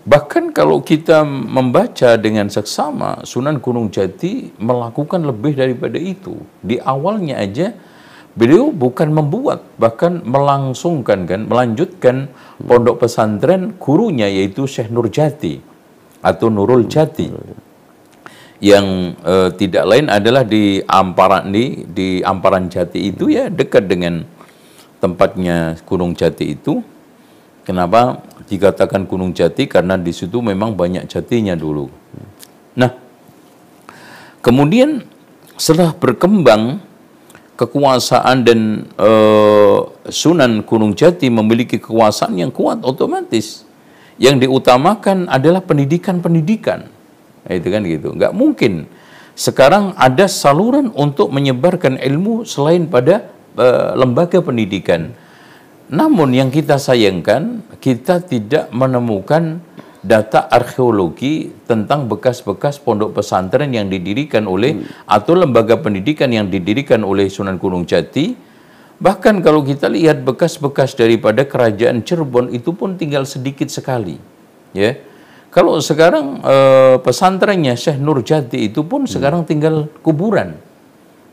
Bahkan kalau kita membaca dengan seksama, Sunan Gunung Jati melakukan lebih daripada itu. Di awalnya aja beliau bukan membuat, bahkan melangsungkan kan, melanjutkan pondok pesantren gurunya yaitu Syekh Nur Jati atau Nurul Jati. Yang eh, tidak lain adalah di Amparan di, di Amparan Jati itu ya dekat dengan tempatnya Gunung Jati itu. Kenapa dikatakan Gunung Jati? Karena di situ memang banyak jatinya dulu. Nah, kemudian setelah berkembang kekuasaan dan eh, Sunan Gunung Jati memiliki kekuasaan yang kuat otomatis. Yang diutamakan adalah pendidikan-pendidikan. Nah, Itu kan gitu. Nggak mungkin sekarang ada saluran untuk menyebarkan ilmu selain pada eh, lembaga pendidikan. Namun yang kita sayangkan, kita tidak menemukan data arkeologi tentang bekas-bekas pondok pesantren yang didirikan oleh atau lembaga pendidikan yang didirikan oleh Sunan Gunung Jati. Bahkan kalau kita lihat bekas-bekas daripada kerajaan Cirebon itu pun tinggal sedikit sekali. Ya. Kalau sekarang eh, pesantrennya Syekh Nur Jati itu pun sekarang tinggal kuburan.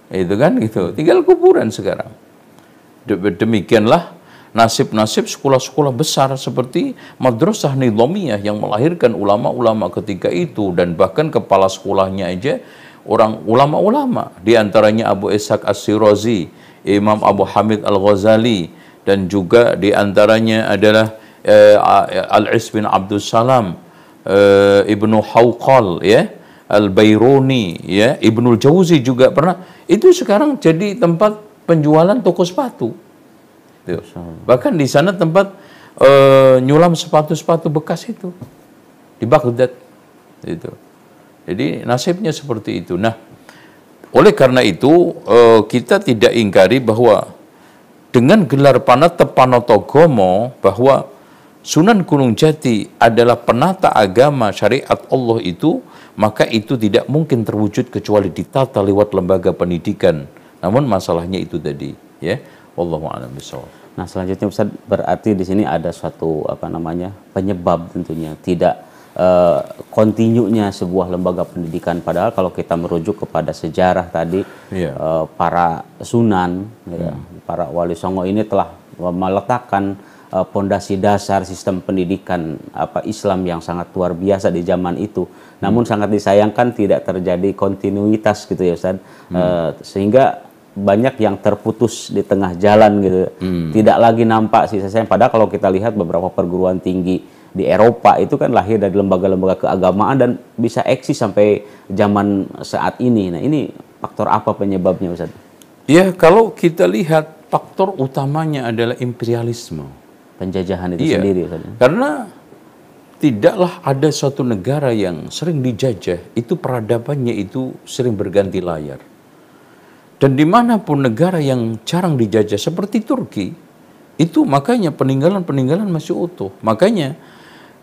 Itu kan gitu, tinggal kuburan sekarang. De- Demikianlah nasib-nasib sekolah-sekolah besar seperti Madrasah Nidhamiyah yang melahirkan ulama-ulama ketika itu dan bahkan kepala sekolahnya aja orang ulama-ulama di antaranya Abu Ishaq As-Sirazi, Imam Abu Hamid Al-Ghazali dan juga di antaranya adalah eh, Al-Is bin Abdul Salam, eh, Ibnu Hawqal ya, Al-Bairuni ya, Ibnul Jauzi juga pernah. Itu sekarang jadi tempat penjualan toko sepatu. Tuh. Bahkan di sana tempat eh, nyulam sepatu-sepatu bekas itu di Baghdad itu. Jadi nasibnya seperti itu. Nah, oleh karena itu eh, kita tidak ingkari bahwa dengan gelar Panata Panotogomo bahwa Sunan Gunung Jati adalah penata agama syariat Allah itu, maka itu tidak mungkin terwujud kecuali ditata lewat lembaga pendidikan. Namun masalahnya itu tadi, ya. Wallahu a'lam bishawab. Nah selanjutnya Ustaz berarti di sini ada suatu apa namanya penyebab tentunya tidak eh, kontinunya sebuah lembaga pendidikan padahal kalau kita merujuk kepada sejarah tadi Iya. eh, para sunan ya, para wali songo ini telah meletakkan pondasi dasar sistem pendidikan apa Islam yang sangat luar biasa di zaman itu Namun sangat disayangkan tidak terjadi kontinuitas gitu ya Ustaz. Eh, sehingga banyak yang terputus di tengah jalan gitu. Tidak lagi nampak sisa-sisa. Padahal kalau kita lihat beberapa perguruan tinggi di Eropa itu kan lahir dari lembaga-lembaga keagamaan dan bisa eksis sampai zaman saat ini. Nah, ini faktor apa penyebabnya Ustaz? Ya, kalau kita lihat faktor utamanya adalah imperialisme. Penjajahan itu Iya. sendiri Ustaz. Karena tidaklah ada suatu negara yang sering dijajah, itu peradabannya itu sering berganti layar. Dan di mana pun negara yang jarang dijajah seperti Turki, itu makanya peninggalan-peninggalan masih utuh. Makanya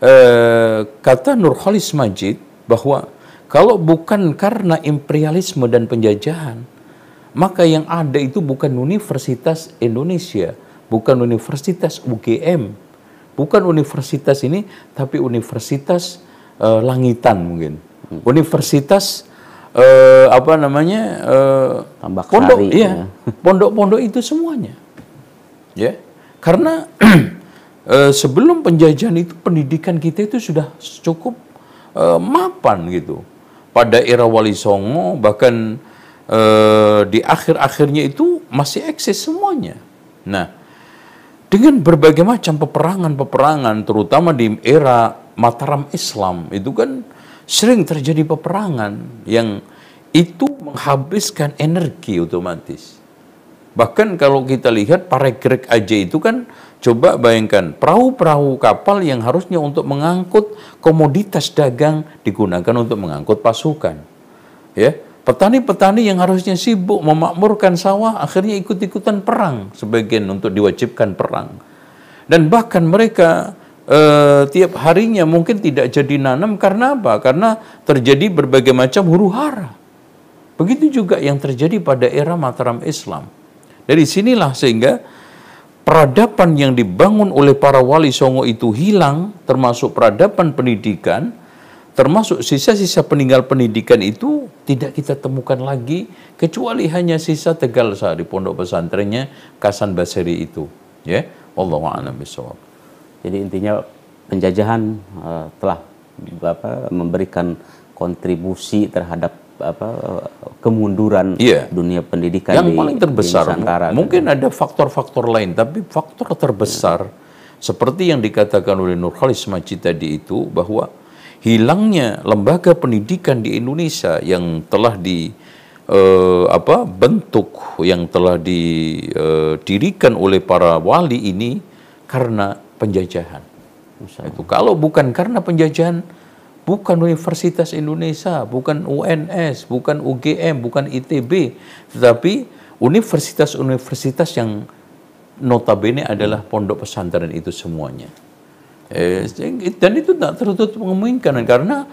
eh, kata Nurholis Majid bahwa kalau bukan karena imperialisme dan penjajahan, maka yang ada itu bukan Universitas Indonesia, bukan Universitas UGM, bukan universitas ini, tapi universitas eh, langitan mungkin, universitas eh, apa namanya Tambak pondok, sari, iya, ya. pondok-pondok itu semuanya, ya, karena eh, sebelum penjajahan itu pendidikan kita itu sudah cukup eh, mapan gitu. Pada era Wali Songo bahkan eh, di akhir-akhirnya itu masih eksis semuanya. Nah, dengan berbagai macam peperangan-peperangan, terutama di era Mataram Islam, itu kan sering terjadi peperangan yang itu menghabiskan energi otomatis. Bahkan kalau kita lihat Parekrek aja itu kan coba bayangkan perahu-perahu kapal yang harusnya untuk mengangkut komoditas dagang digunakan untuk mengangkut pasukan. Ya, petani-petani yang harusnya sibuk memakmurkan sawah akhirnya ikut-ikutan perang sebagian untuk diwajibkan perang. Dan bahkan mereka eh, tiap harinya mungkin tidak jadi nanam karena apa? Karena terjadi berbagai macam huru-hara. Begitu juga yang terjadi pada era Mataram Islam. Dari sinilah sehingga peradaban yang dibangun oleh para wali songo itu hilang, termasuk peradaban pendidikan, termasuk sisa-sisa peninggal pendidikan itu tidak kita temukan lagi kecuali hanya sisa Tegal Sari pondok pesantrennya Kasan Basri itu. Ya, Allahu a'lam bishawab. Jadi intinya penjajahan eh, telah apa, memberikan kontribusi terhadap apa kemunduran Iya. dunia pendidikan yang di, paling terbesar di Nusantara. mungkin ada faktor-faktor lain tapi faktor terbesar seperti yang dikatakan oleh Nurhalis Majid tadi itu bahwa hilangnya lembaga pendidikan di Indonesia yang telah di eh, apa bentuk yang telah didirikan oleh para wali ini karena penjajahan itu kalau bukan karena penjajahan bukan Universitas Indonesia, bukan UNS, bukan UGM, bukan ITB, tetapi universitas-universitas yang notabene adalah pondok pesantren itu semuanya. Eh, dan itu tak tertutup kemungkinan karena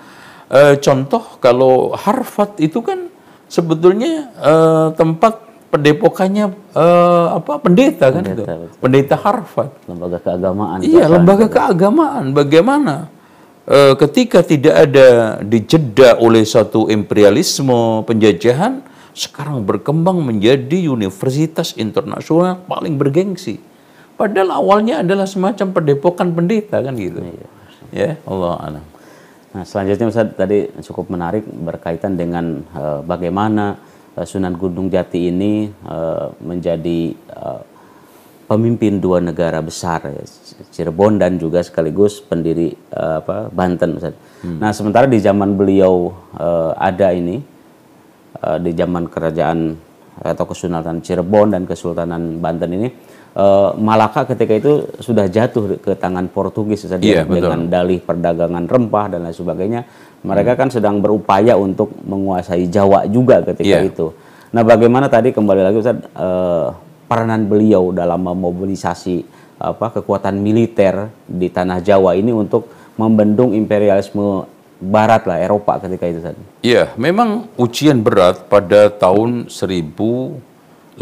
eh, contoh kalau Harvard itu kan sebetulnya eh, tempat pendepokannya eh, apa pendeta kan itu, Pendeta, betul. pendeta Harvard. lembaga keagamaan. Iya, lembaga keagamaan. Bagaimana eh, ketika tidak ada dijeda oleh satu imperialisme penjajahan, sekarang berkembang menjadi universitas internasional paling bergengsi. Padahal awalnya adalah semacam pendepokan pendeta kan gitu. Ya, Allah alam. Nah, selanjutnya Ustaz tadi cukup menarik berkaitan dengan eh, bagaimana eh, Sunan Gunung Jati ini eh, menjadi eh, pemimpin dua negara besar ya, Cirebon dan juga sekaligus pendiri eh, apa Banten Ustaz. Nah, sementara di zaman beliau eh, ada ini eh, di zaman kerajaan atau Kesultanan Cirebon dan Kesultanan Banten ini eh, Malaka ketika itu sudah jatuh ke tangan Portugis Ustaz, Iya, betul. dengan dalih perdagangan rempah dan lain sebagainya. Mereka kan sedang berupaya untuk menguasai Jawa juga ketika Iya. itu. Nah, bagaimana tadi kembali lagi Ustaz eh, peranan beliau dalam memobilisasi apa kekuatan militer di tanah Jawa ini untuk membendung imperialisme barat lah Eropa ketika itu Ustaz. Iya, memang ujian berat pada tahun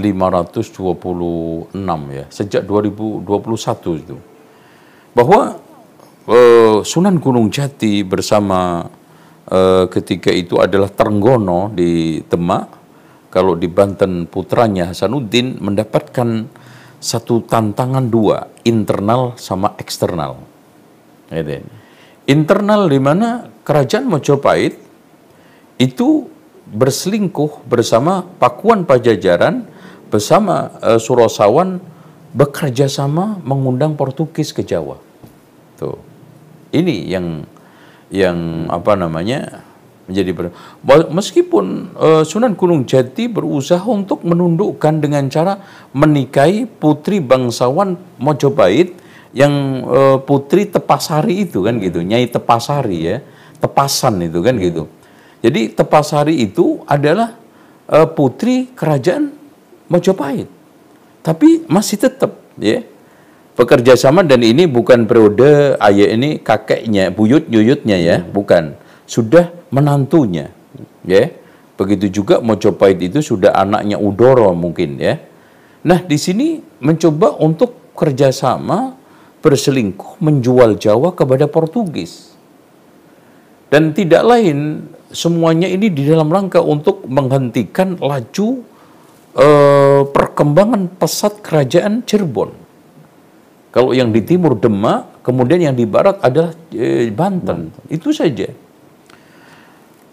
1526 ya, sejak 2021 itu. Bahwa eh, Sunan Gunung Jati bersama eh, ketika itu adalah Trenggono di Demak, kalau di Banten putranya Hasanuddin mendapatkan satu tantangan dua, internal sama eksternal. Gitu ya. Internal di mana kerajaan Mojopahit itu berselingkuh bersama Pakuan Pajajaran bersama uh, Surosawan bekerja sama mengundang Portugis ke Jawa. Tuh. Ini yang yang apa namanya menjadi ber... meskipun uh, Sunan Gunung Jati berusaha untuk menundukkan dengan cara menikahi putri bangsawan Mojopahit yang uh, putri Tepasari itu kan gitu, Nyai Tepasari ya, Tepasan itu kan gitu. Jadi Tepasari itu adalah uh, putri kerajaan Mojopahit. Tapi masih tetap ya bekerja sama dan ini bukan periode ayah ini kakeknya, buyut yuyutnya ya, hmm. bukan. Sudah menantunya. Ya. Begitu juga Mojopahit itu sudah anaknya Udoro mungkin ya. Nah, di sini mencoba untuk kerjasama berselingkuh menjual Jawa kepada Portugis. Dan tidak lain semuanya ini di dalam rangka untuk menghentikan laju eh, perkembangan pesat kerajaan Cirebon. Kalau yang di timur Demak, kemudian yang di barat adalah eh, Banten. Banten. Itu saja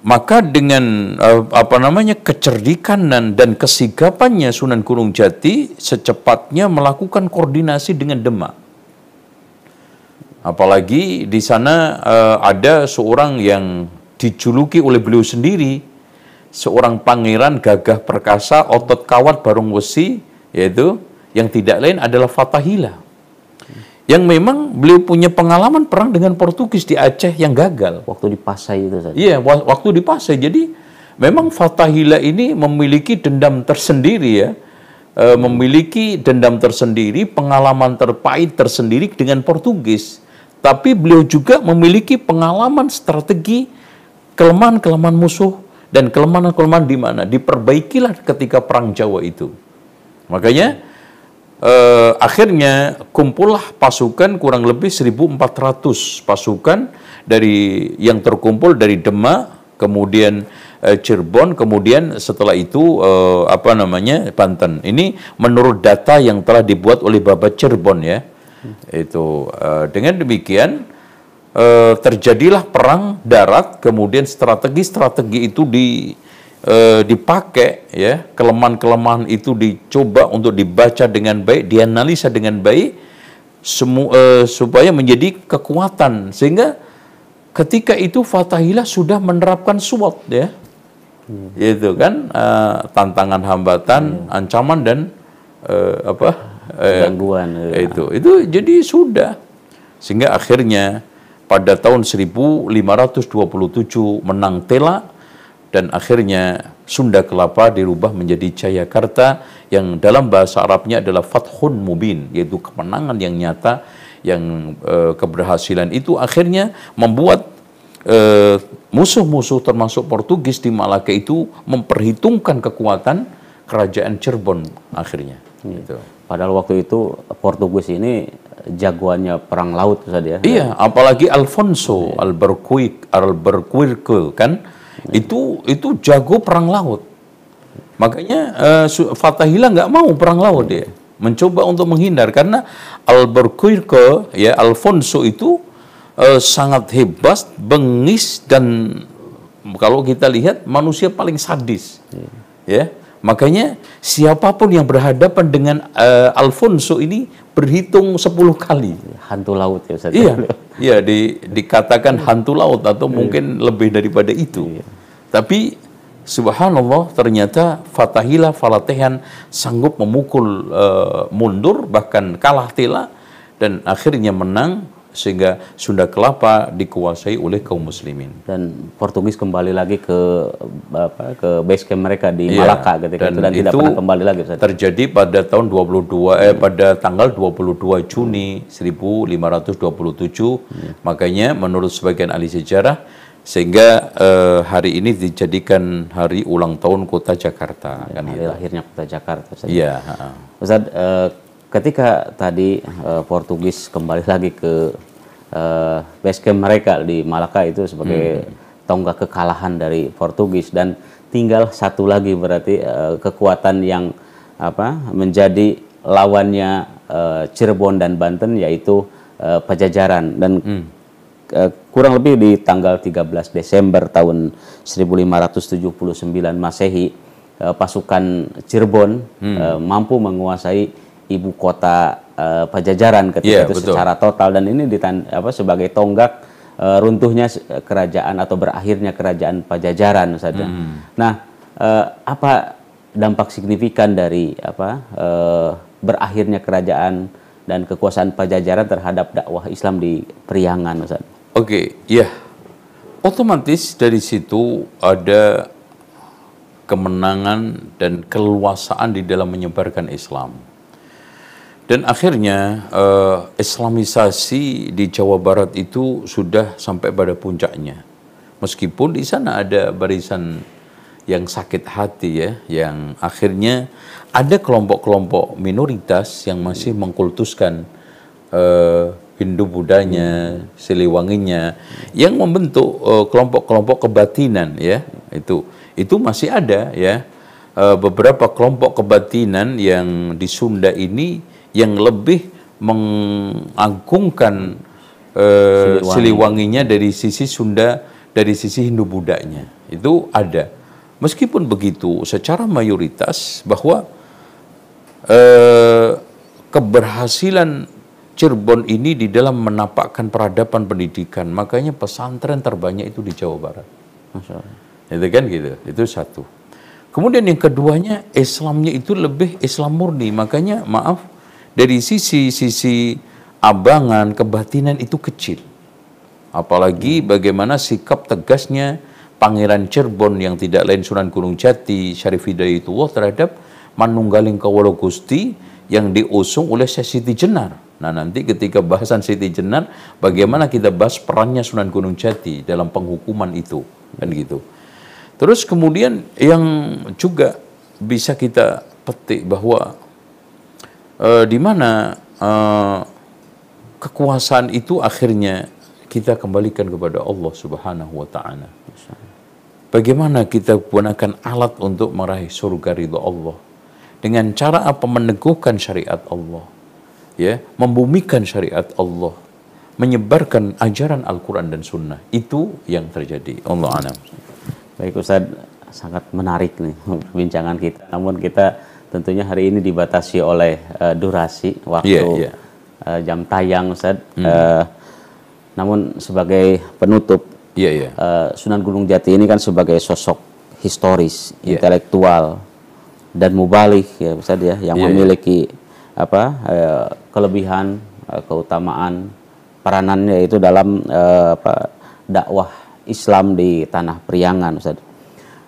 maka dengan uh, apa namanya kecerdikan dan, dan kesigapannya Sunan Gunung Jati secepatnya melakukan koordinasi dengan Demak. Apalagi di sana uh, ada seorang yang dijuluki oleh beliau sendiri seorang pangeran gagah perkasa otot kawat barung wesi yaitu yang tidak lain adalah Fatahila yang memang beliau punya pengalaman perang dengan Portugis di Aceh yang gagal. Waktu di Pasai itu saja. Iya, waktu di Pasai. Jadi memang Fatahila ini memiliki dendam tersendiri ya. E, memiliki dendam tersendiri, pengalaman terpahit tersendiri dengan Portugis. Tapi beliau juga memiliki pengalaman strategi kelemahan-kelemahan musuh dan kelemahan-kelemahan di mana diperbaikilah ketika perang Jawa itu. Makanya eh, akhirnya kumpullah pasukan kurang lebih 1.400 pasukan dari yang terkumpul dari Demak, kemudian eh, Cirebon, kemudian setelah itu eh, apa namanya Banten. Ini menurut data yang telah dibuat oleh Bapak Cirebon ya. Itu eh, dengan demikian eh, terjadilah perang darat, kemudian strategi-strategi itu di e, dipakai ya. Kelemahan-kelemahan itu dicoba untuk dibaca dengan baik dianalisa dengan baik semu, e, supaya menjadi kekuatan. Sehingga ketika itu Fatahillah sudah menerapkan SWOT ya. Hmm. yaitu kan? E, tantangan hambatan hmm. ancaman dan e, apa? Gangguan e, itu. Itu jadi sudah. Sehingga akhirnya pada tahun 1527 menang Tela dan akhirnya Sunda Kelapa dirubah menjadi Jayakarta yang dalam bahasa Arabnya adalah Fathun Mubin yaitu kemenangan yang nyata yang e, keberhasilan itu akhirnya membuat musuh musuh-musuh termasuk Portugis di Malaka itu memperhitungkan kekuatan kerajaan Cirebon akhirnya. Ya. Gitu. Padahal waktu itu Portugis ini jagoannya perang laut saja. Ya. Iya, apalagi Alfonso ya. Albuquerque, Albuquerque kan itu itu jago perang laut. Makanya uh, Fatahillah nggak mau perang laut dia, mencoba untuk menghindar karena Albuquerque ya Alfonso itu uh, sangat hebat, bengis dan kalau kita lihat manusia paling sadis. Hmm. Ya. Makanya siapa pun yang berhadapan dengan uh, Alfonso ini berhitung 10 kali. Hantu laut ya Ustaz. Iya. Iya, di, dikatakan hantu laut atau mungkin lebih daripada itu. Iya. Tapi subhanallah ternyata Fatahila Falatehan sanggup memukul uh, mundur bahkan kalah tela dan akhirnya menang sehingga Sunda Kelapa dikuasai oleh kaum muslimin. Dan Portugis kembali lagi ke apa ke base camp mereka di ya, Malaka ketika dan itu dan itu tidak pernah kembali lagi. Ustaz. Terjadi pada tahun 22 eh pada tanggal 22 Juni 1527. Ya. Makanya menurut sebagian ahli sejarah sehingga uh, hari ini dijadikan hari ulang tahun kota Jakarta ya, kan hari gitu. lahirnya kota Jakarta Iya. Ustaz, uh, ketika tadi uh, Portugis kembali lagi ke uh, base camp mereka di Malaka itu sebagai hmm. tonggak kekalahan dari Portugis. Dan tinggal satu lagi berarti uh, kekuatan yang apa menjadi lawannya uh, Cirebon dan Banten yaitu uh, Pajajaran. Dan hmm. kurang lebih di tanggal 13 Desember tahun 1579 Masehi eh, pasukan Cirebon eh, mampu menguasai ibu kota eh, Pajajaran ketika Iya, itu betul. secara total dan ini ditan, apa sebagai tonggak eh, runtuhnya kerajaan atau berakhirnya kerajaan Pajajaran saja. Nah, eh, apa dampak signifikan dari apa eh, berakhirnya kerajaan dan kekuasaan Pajajaran terhadap dakwah Islam di Priangan, Ustaz? Oke, ya. Otomatis dari situ ada kemenangan dan keluasaan di dalam menyebarkan Islam. Dan akhirnya eh, Islamisasi di Jawa Barat itu sudah sampai pada puncaknya. Meskipun di sana ada barisan yang sakit hati ya, yang akhirnya ada kelompok-kelompok minoritas yang masih mengkultuskan eh, Hindu Budanya, Siliwanginya, yang membentuk eh, kelompok-kelompok kebatinan ya, itu itu masih ada ya. Eh, beberapa kelompok kebatinan yang di Sunda ini yang lebih mengagungkan eh, Siliwanginya dari sisi Sunda, dari sisi Hindu Budanya. Itu ada. Meskipun begitu, secara mayoritas bahwa eh, keberhasilan Cirebon ini di dalam menapakkan peradaban pendidikan, makanya pesantren terbanyak itu di Jawa Barat. Itu kan gitu. Itu satu. Kemudian yang keduanya Islamnya itu lebih Islam murni. Makanya maaf dari sisi sisi abangan kebatinan itu kecil. Apalagi bagaimana sikap tegasnya Pangeran Cirebon yang tidak lain Sunan Gunung Jati Syarif Hidayatullah terhadap Manunggaling Kawalo Gusti yang diusung oleh Siti Jenar. Nah nanti ketika bahasan Siti Jenar, bagaimana kita bahas perannya Sunan Gunung Jati dalam penghukuman itu, kan gitu. Terus kemudian yang juga bisa kita petik bahwa eh, di mana eh, kekuasaan itu akhirnya kita kembalikan kepada Allah Subhanahu wa taala. Bagaimana kita gunakan alat untuk meraih surga ridho Allah dengan cara apa meneguhkan syariat Allah, ya, membumikan syariat Allah, menyebarkan ajaran Al-Quran dan Sunnah itu yang terjadi. Allah. Baik Ustaz, sangat menarik nih perbincangan kita. Namun kita tentunya hari ini dibatasi oleh eh, durasi waktu Iya, iya. eh, jam tayang Ustaz. Eh, namun sebagai penutup Iya iya. eh, Sunan Gunung Jati ini kan sebagai sosok historis, Iya. intelektual dan mubalik ya Ustaz ya yang Iya, iya. memiliki apa eh, kelebihan, eh, keutamaan peranannya itu dalam eh, apa dakwah Islam di tanah Priangan Ustaz.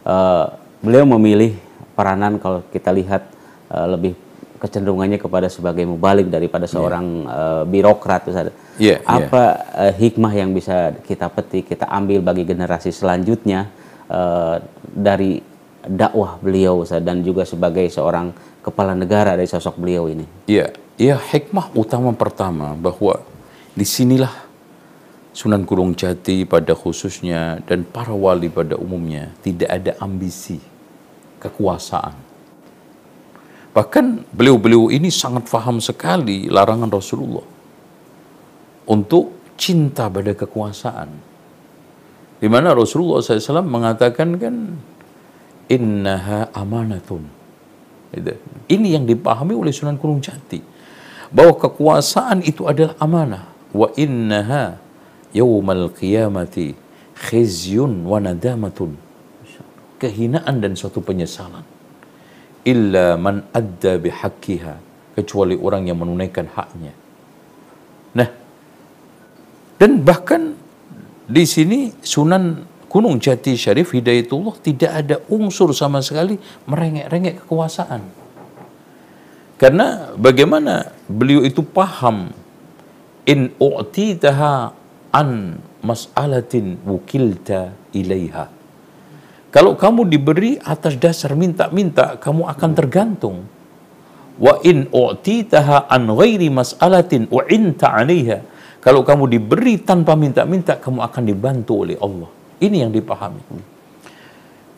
Eh, beliau memilih peranan kalau kita lihat eh, lebih kecenderungannya kepada sebagai mubalik daripada seorang eh, birokrat Ustaz. Iya, iya. Apa eh, hikmah yang bisa kita petik, kita ambil bagi generasi selanjutnya eh, dari dakwah beliau Ustaz, dan juga sebagai seorang kepala negara dari sosok beliau ini. Iya, ya hikmah utama pertama bahwa di sinilah Sunan Gunung Jati pada khususnya dan para wali pada umumnya tidak ada ambisi kekuasaan. Bahkan beliau-beliau ini sangat paham sekali larangan Rasulullah untuk cinta pada kekuasaan. Di mana Rasulullah SAW mengatakan kan innaha amanatun. Gitu. Ini yang dipahami oleh Sunan Gunung Jati bahwa kekuasaan itu adalah amanah wa innaha yaumal qiyamati khizyun wa nadamatun kehinaan dan suatu penyesalan illa man adda bihaqqiha kecuali orang yang menunaikan haknya nah dan bahkan di sini Sunan Gunung Jati Syarif Hidayatullah tidak ada unsur sama sekali merengek-rengek kekuasaan. Karena bagaimana beliau itu paham in u'titaha an mas'alatin wukilta ilaiha. Kalau kamu diberi atas dasar minta-minta, kamu akan tergantung. Wa in u'titaha an ghairi mas'alatin u'inta 'alaiha. Kalau kamu diberi tanpa minta-minta, kamu akan dibantu oleh Allah. Ini yang dipahami.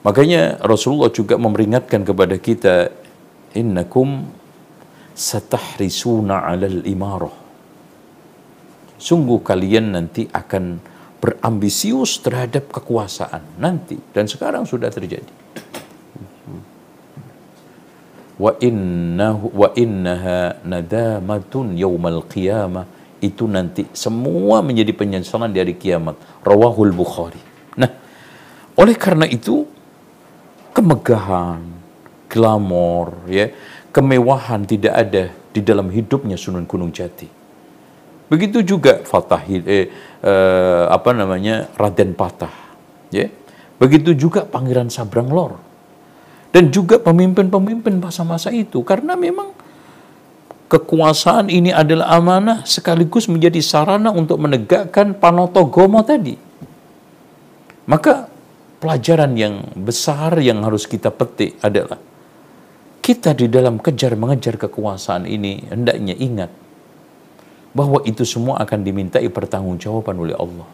Makanya Rasulullah juga memperingatkan kepada kita, innakum satahrisuna 'alal imarah. sungguh kalian nanti akan berambisius terhadap kekuasaan nanti dan sekarang sudah terjadi. Wa innahu wa innaha nadamatun yaumal qiyamah. Itu nanti semua menjadi penyesalan di hari kiamat. Rawahul bukhari. Nah oleh karena itu kemegahan glamor ya kemewahan tidak ada di dalam hidupnya Sunan Gunung Jati begitu juga Fatahil eh, eh, apa namanya Raden Patah ya. Begitu juga Pangeran Sabrang Lor. Dan juga pemimpin-pemimpin masa-masa itu. Karena memang kekuasaan ini adalah amanah sekaligus menjadi sarana untuk menegakkan panotogomo tadi. Maka pelajaran yang besar yang harus kita petik adalah kita di dalam kejar mengejar kekuasaan ini hendaknya ingat bahwa itu semua akan dimintai pertanggungjawaban oleh Allah.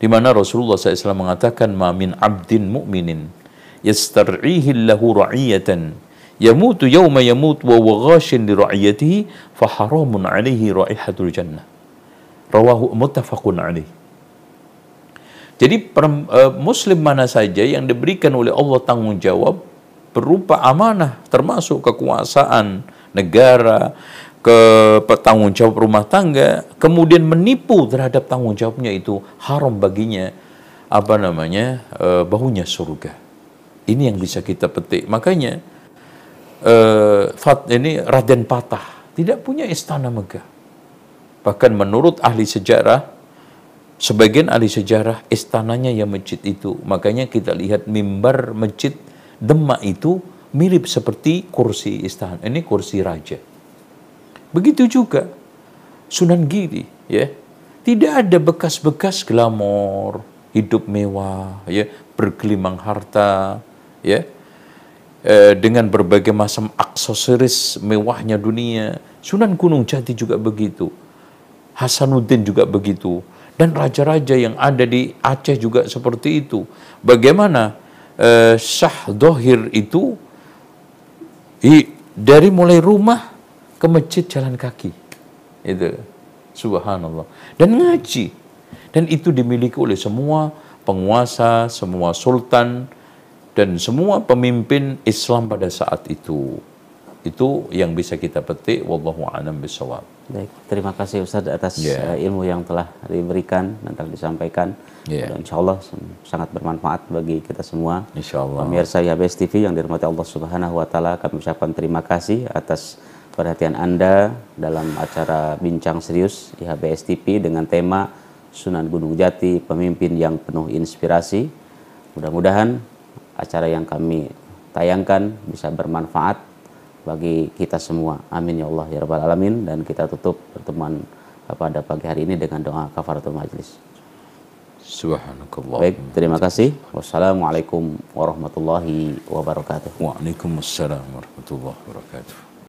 Di mana Rasulullah SAW mengatakan, "Ma min abdin mu'minin yastar'ihi lahu ra'iyatan yamutu yawma yamut wa huwa ghashin li ra'iyatihi fa haramun 'alaihi raihatul jannah rawahu muttafaqun alaih jadi uh, muslim mana saja yang diberikan oleh Allah tanggung jawab berupa amanah termasuk kekuasaan negara ke tanggung jawab rumah tangga kemudian menipu terhadap tanggung jawabnya itu haram baginya apa namanya uh, baunya surga ini yang bisa kita petik. Makanya uh, Fat ini Raden Patah tidak punya istana megah. Bahkan menurut ahli sejarah, sebagian ahli sejarah istananya yang masjid itu. Makanya kita lihat mimbar masjid Demak itu mirip seperti kursi istana. Ini kursi raja. Begitu juga Sunan Giri, ya. Tidak ada bekas-bekas glamor, hidup mewah, ya, bergelimang harta, ya e, dengan berbagai macam aksesoris mewahnya dunia. Sunan Gunung Jati juga begitu. Hasanuddin juga begitu. Dan raja-raja yang ada di Aceh juga seperti itu. Bagaimana e, Syah Dohir itu i, dari mulai rumah ke masjid jalan kaki. Itu subhanallah. Dan ngaji. Dan itu dimiliki oleh semua penguasa, semua sultan, dan semua pemimpin Islam pada saat itu. Itu yang bisa kita petik wallahu a'lam bisawab. Baik, terima kasih Ustaz atas yeah. Ya. ilmu yang telah diberikan dan telah disampaikan. Yeah. Dan insya Allah sangat bermanfaat bagi kita semua. Insya Allah. Pemirsa YBS TV yang dirahmati Allah Subhanahu Wa Taala, kami ucapkan terima kasih atas perhatian Anda dalam acara Bincang Serius di HBS TV dengan tema Sunan Gunung Jati, pemimpin yang penuh inspirasi. Mudah-mudahan acara yang kami tayangkan bisa bermanfaat bagi kita semua. Amin ya Allah ya rabbal alamin dan kita tutup pertemuan pada pagi hari ini dengan doa kafaratul majlis. Subhanakallah. Baik, terima kasih. Wassalamualaikum warahmatullahi wabarakatuh. Waalaikumsalam warahmatullahi wabarakatuh.